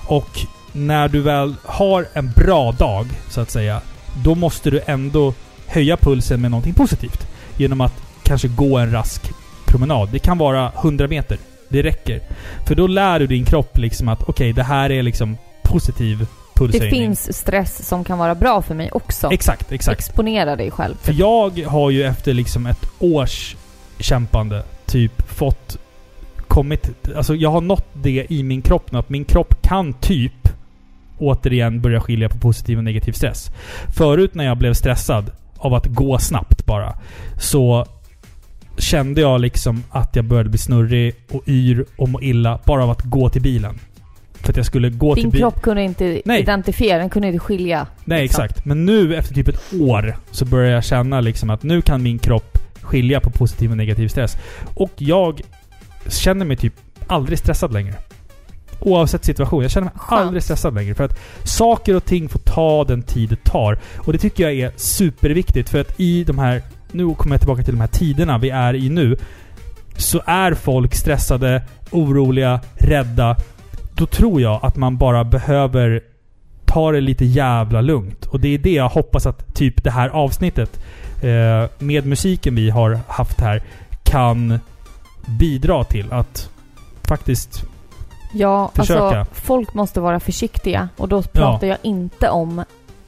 Och när du väl har en bra dag, så att säga, då måste du ändå höja pulsen med någonting positivt. Genom att kanske gå en rask promenad. Det kan vara 100 meter. Det räcker. För då lär du din kropp liksom att okej, det här är liksom positiv Det pulshöjning. finns stress som kan vara bra för mig också. Exakt, exakt. Exponera dig själv. För jag har ju efter liksom ett års kämpande typ fått... Kommit... Alltså jag har nått det i min kropp nu. Att min kropp kan typ återigen börja skilja på positiv och negativ stress. Förut när jag blev stressad av att gå snabbt bara. Så kände jag liksom att jag började bli snurrig och yr och må illa bara av att gå till bilen. För att jag skulle gå till Din bilen. kropp kunde inte Nej. identifiera, den kunde inte skilja. Nej, liksom. exakt. Men nu efter typ ett år så börjar jag känna liksom att nu kan min kropp skilja på positiv och negativ stress. Och jag känner mig typ aldrig stressad längre. Oavsett situation. Jag känner mig Skönt. aldrig stressad längre. För att saker och ting får ta den tid det tar. Och det tycker jag är superviktigt. För att i de här... Nu kommer jag tillbaka till de här tiderna vi är i nu. Så är folk stressade, oroliga, rädda. Då tror jag att man bara behöver ta det lite jävla lugnt. Och det är det jag hoppas att typ det här avsnittet eh, med musiken vi har haft här kan bidra till. Att faktiskt... Ja, Försöka. alltså folk måste vara försiktiga. Och då pratar jag inte om,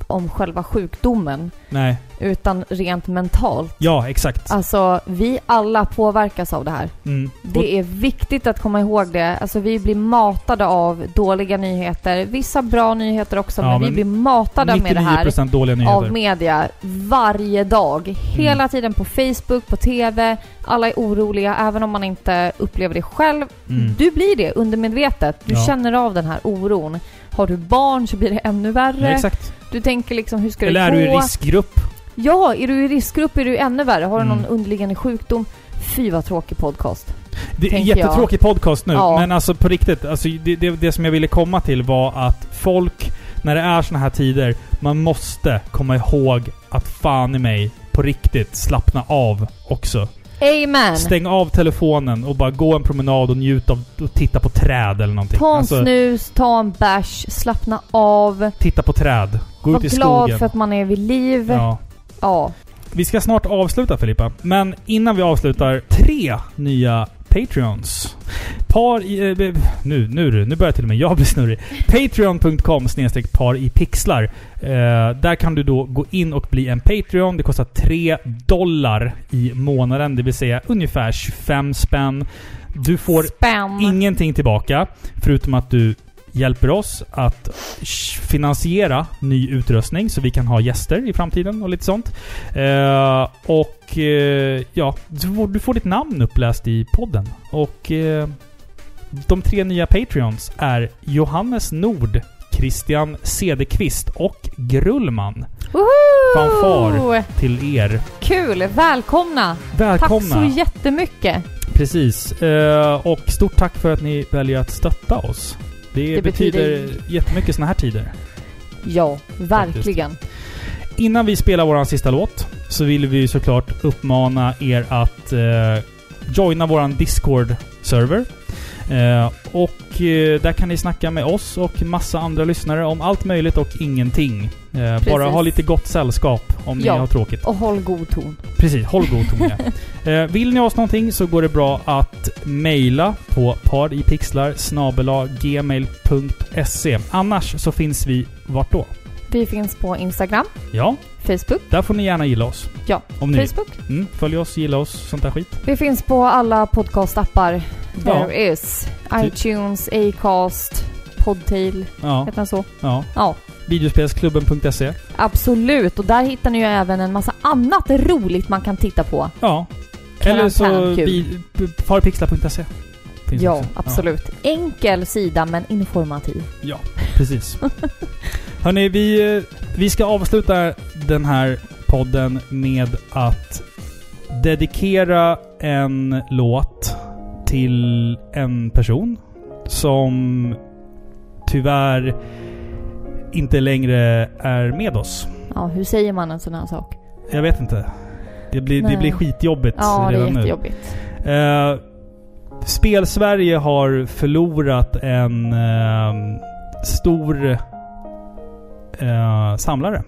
om själva sjukdomen. Nej. Utan rent mentalt. Ja, exakt. Alltså, vi alla påverkas av det här. Mm. Det är viktigt att komma ihåg det. Alltså vi blir matade av dåliga nyheter. Vissa bra nyheter också, Ja, men, vi men blir matade med det här 99% dåliga nyheter. av media varje dag. Hela Mm. tiden på Facebook, på TV. Alla är oroliga, även om man inte upplever det själv. Mm. Du blir det undermedvetet. Du Ja. känner av den här oron. Har du barn så blir det ännu Ja, värre. exakt. Du tänker liksom, hur ska Eller är det du gå? i riskgrupp? Ja, är du i riskgrupp är du ännu värre. Har du Mm. någon underliggande sjukdom? Fy vad tråkig podcast. Det är Tänker jättetråkig podcast nu, Ja. men alltså på riktigt. Alltså, det, det, det som jag ville komma till var att folk, när det är såna här tider, man måste komma ihåg att fan i mig, på riktigt, slappna av också. Amen! Stäng av telefonen och bara gå en promenad och njut av och titta på träd eller någonting. Ta en Alltså, snus, ta en bärs, slappna av. titta på träd. Gå Var ut i glad skogen. för att man är vid liv. Ja. Ja. Vi ska snart avsluta Filippa, men innan vi avslutar, tre nya Patreons. Par i... Eh, nu, nu, nu börjar till och med jag bli snurrig. Patreon.com snedstreck par i pixlar. Eh, där kan du då gå in och bli en Patreon. Det kostar 3 dollar i månaden, det vill säga ungefär 25 spänn. Du får Spänn. ingenting tillbaka, förutom att du hjälper oss att finansiera ny utrustning så vi kan ha gäster i framtiden och lite sånt. Eh, och eh, ja, du får, du får ditt namn uppläst i podden. Och eh, de tre nya Patreons är Johannes Nord, Christian Cederqvist och Grullman. Woho! Fanfar. Till er. Kul! Välkomna! Välkomna! Tack så jättemycket! Precis. Eh, och stort tack för att ni väljer att stötta oss. Det, Det betyder, betyder- jättemycket såna här tider. Ja, verkligen. Innan vi spelar våran sista låt så vill vi såklart uppmana er att eh, joina våran Discord-server. Eh, och eh, där kan ni snacka med oss och massa andra lyssnare om allt möjligt och ingenting. Eh, bara ha lite gott sällskap om ni Ja. har tråkigt. Och håll god ton. Precis, håll god ton ja. eh, Vill ni ha oss någonting så går det bra att mejla på paripixlar. Annars så finns vi vart då? Vi finns på Instagram, Ja, Facebook. där får ni gärna gilla oss. Ja, Om ni. Facebook. Mm, följ oss, gilla oss, sånt där skit. Vi finns på alla podcastappar. Ja. There is. iTunes, Acast, Podtail. Ja, Heter den så? ja. Ja. Videospelsklubben.se. Absolut. Och där hittar ni ju även en massa annat roligt man kan titta på. Ja. Eller så. Finns Ja, också. absolut. Enkel sida men informativ. Ja, precis. Hörni, vi, eh, vi ska avsluta den här podden med att dedikera en låt till en person som tyvärr inte längre är med oss. Ja, hur säger man en sån här sak? Jag vet inte. Det blir, det blir skitjobbigt Ja, det är redan nu. jättejobbigt. Eh, Spel-Sverige har förlorat en eh, stor eh, samlare.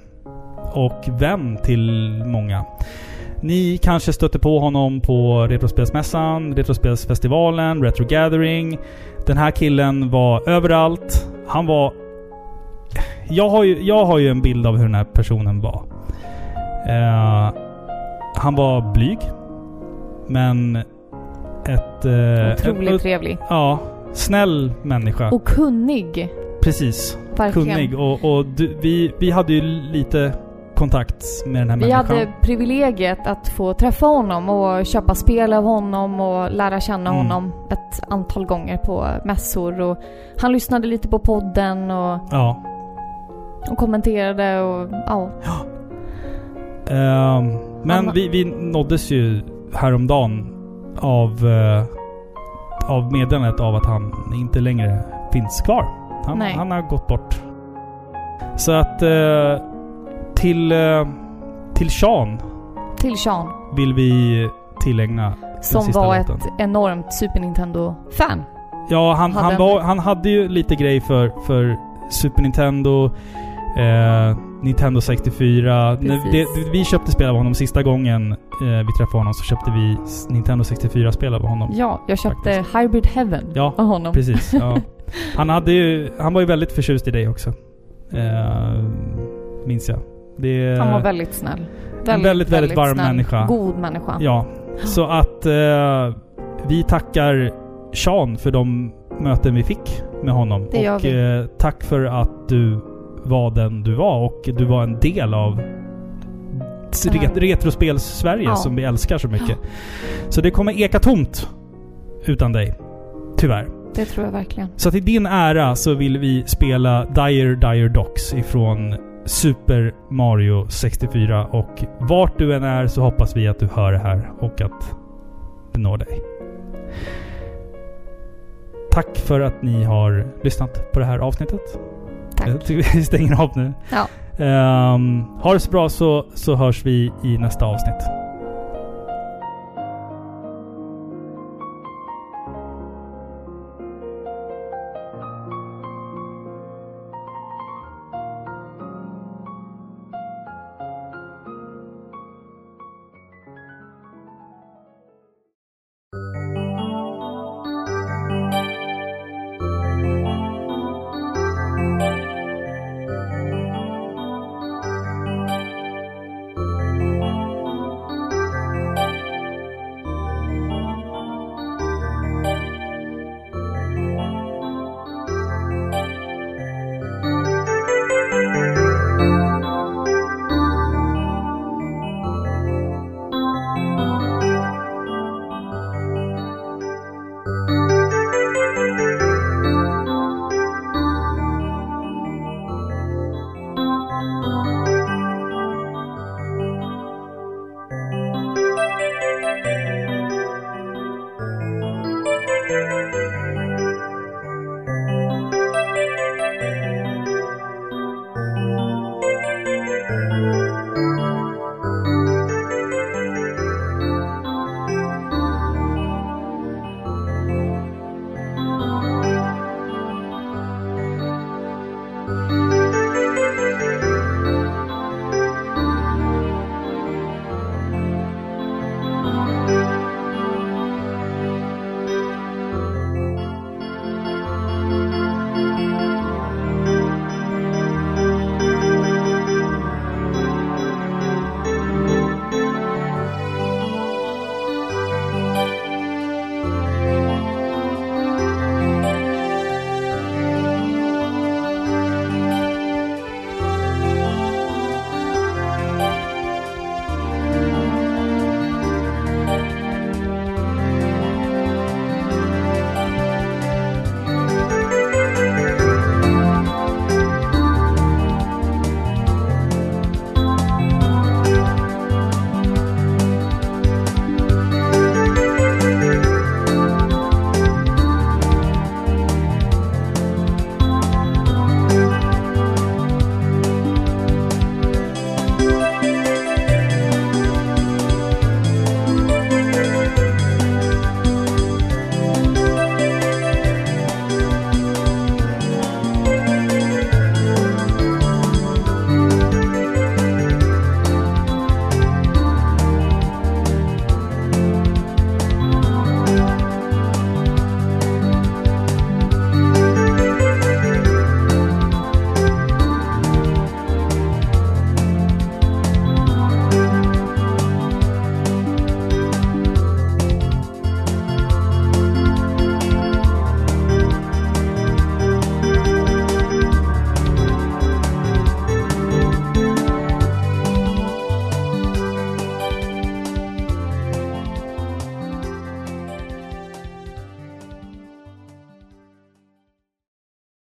Och vän till många. Ni kanske stötte på honom på Retrospelsmässan, Retrospelsfestivalen, Retro Gathering. Den här killen var överallt. Han var... Jag har ju, jag har ju en bild av hur den här personen var. Eh, han var blyg. Men ett... Eh, Otroligt ett- trevlig. Ja. Snäll människa. Och kunnig. Precis. Verkligen. Kunnig. Och, och du, vi, vi hade ju lite kontakt med den här Vi människan. hade privilegiet att få träffa honom och köpa spel av honom och lära känna Mm. honom ett antal gånger på mässor. Och han lyssnade lite på podden och, Ja. Och kommenterade och ja. Ehm, men Han- vi, vi nåddes ju häromdagen av, eh, av meddelandet av att han inte längre finns kvar. Han, han har gått bort. Så att eh, till, eh, till Sean Till Sean. vill vi tillägna Som var låten. ett enormt Super Nintendo-fan. Ja, han, Hade han, var, han hade ju lite grej för, för Super Nintendo. Eh, Nintendo 64. När Precis. det, vi köpte spel av honom sista gången eh, vi träffade honom så köpte vi Nintendo 64-spel av honom. Ja, jag köpte Faktiskt. Hybrid Heaven Ja, av honom. Precis, ja. Han, hade ju, han var ju väldigt förtjust i dig också. Eh, minns jag. Det, Han var väldigt snäll. väldigt, väldigt varm snäll. människa. God människa. Ja. Så att eh, vi tackar Sean för de möten vi fick med honom. Det och eh, tack för att du var den du var och du var en del av ret Retrospels-Sverige Ja. som vi älskar så mycket. Så det kommer eka tomt utan dig. Tyvärr. Det tror jag verkligen. Så till din ära så vill vi spela Dire Dire Docks ifrån Super Mario 64 och vart du än är så hoppas vi att du hör det här och att det når dig. Tack för att ni har lyssnat på det här avsnittet. Tack. Jag tycker vi stänger av nu. Ja. Ehm, ha det så bra så, så hörs vi i nästa avsnitt.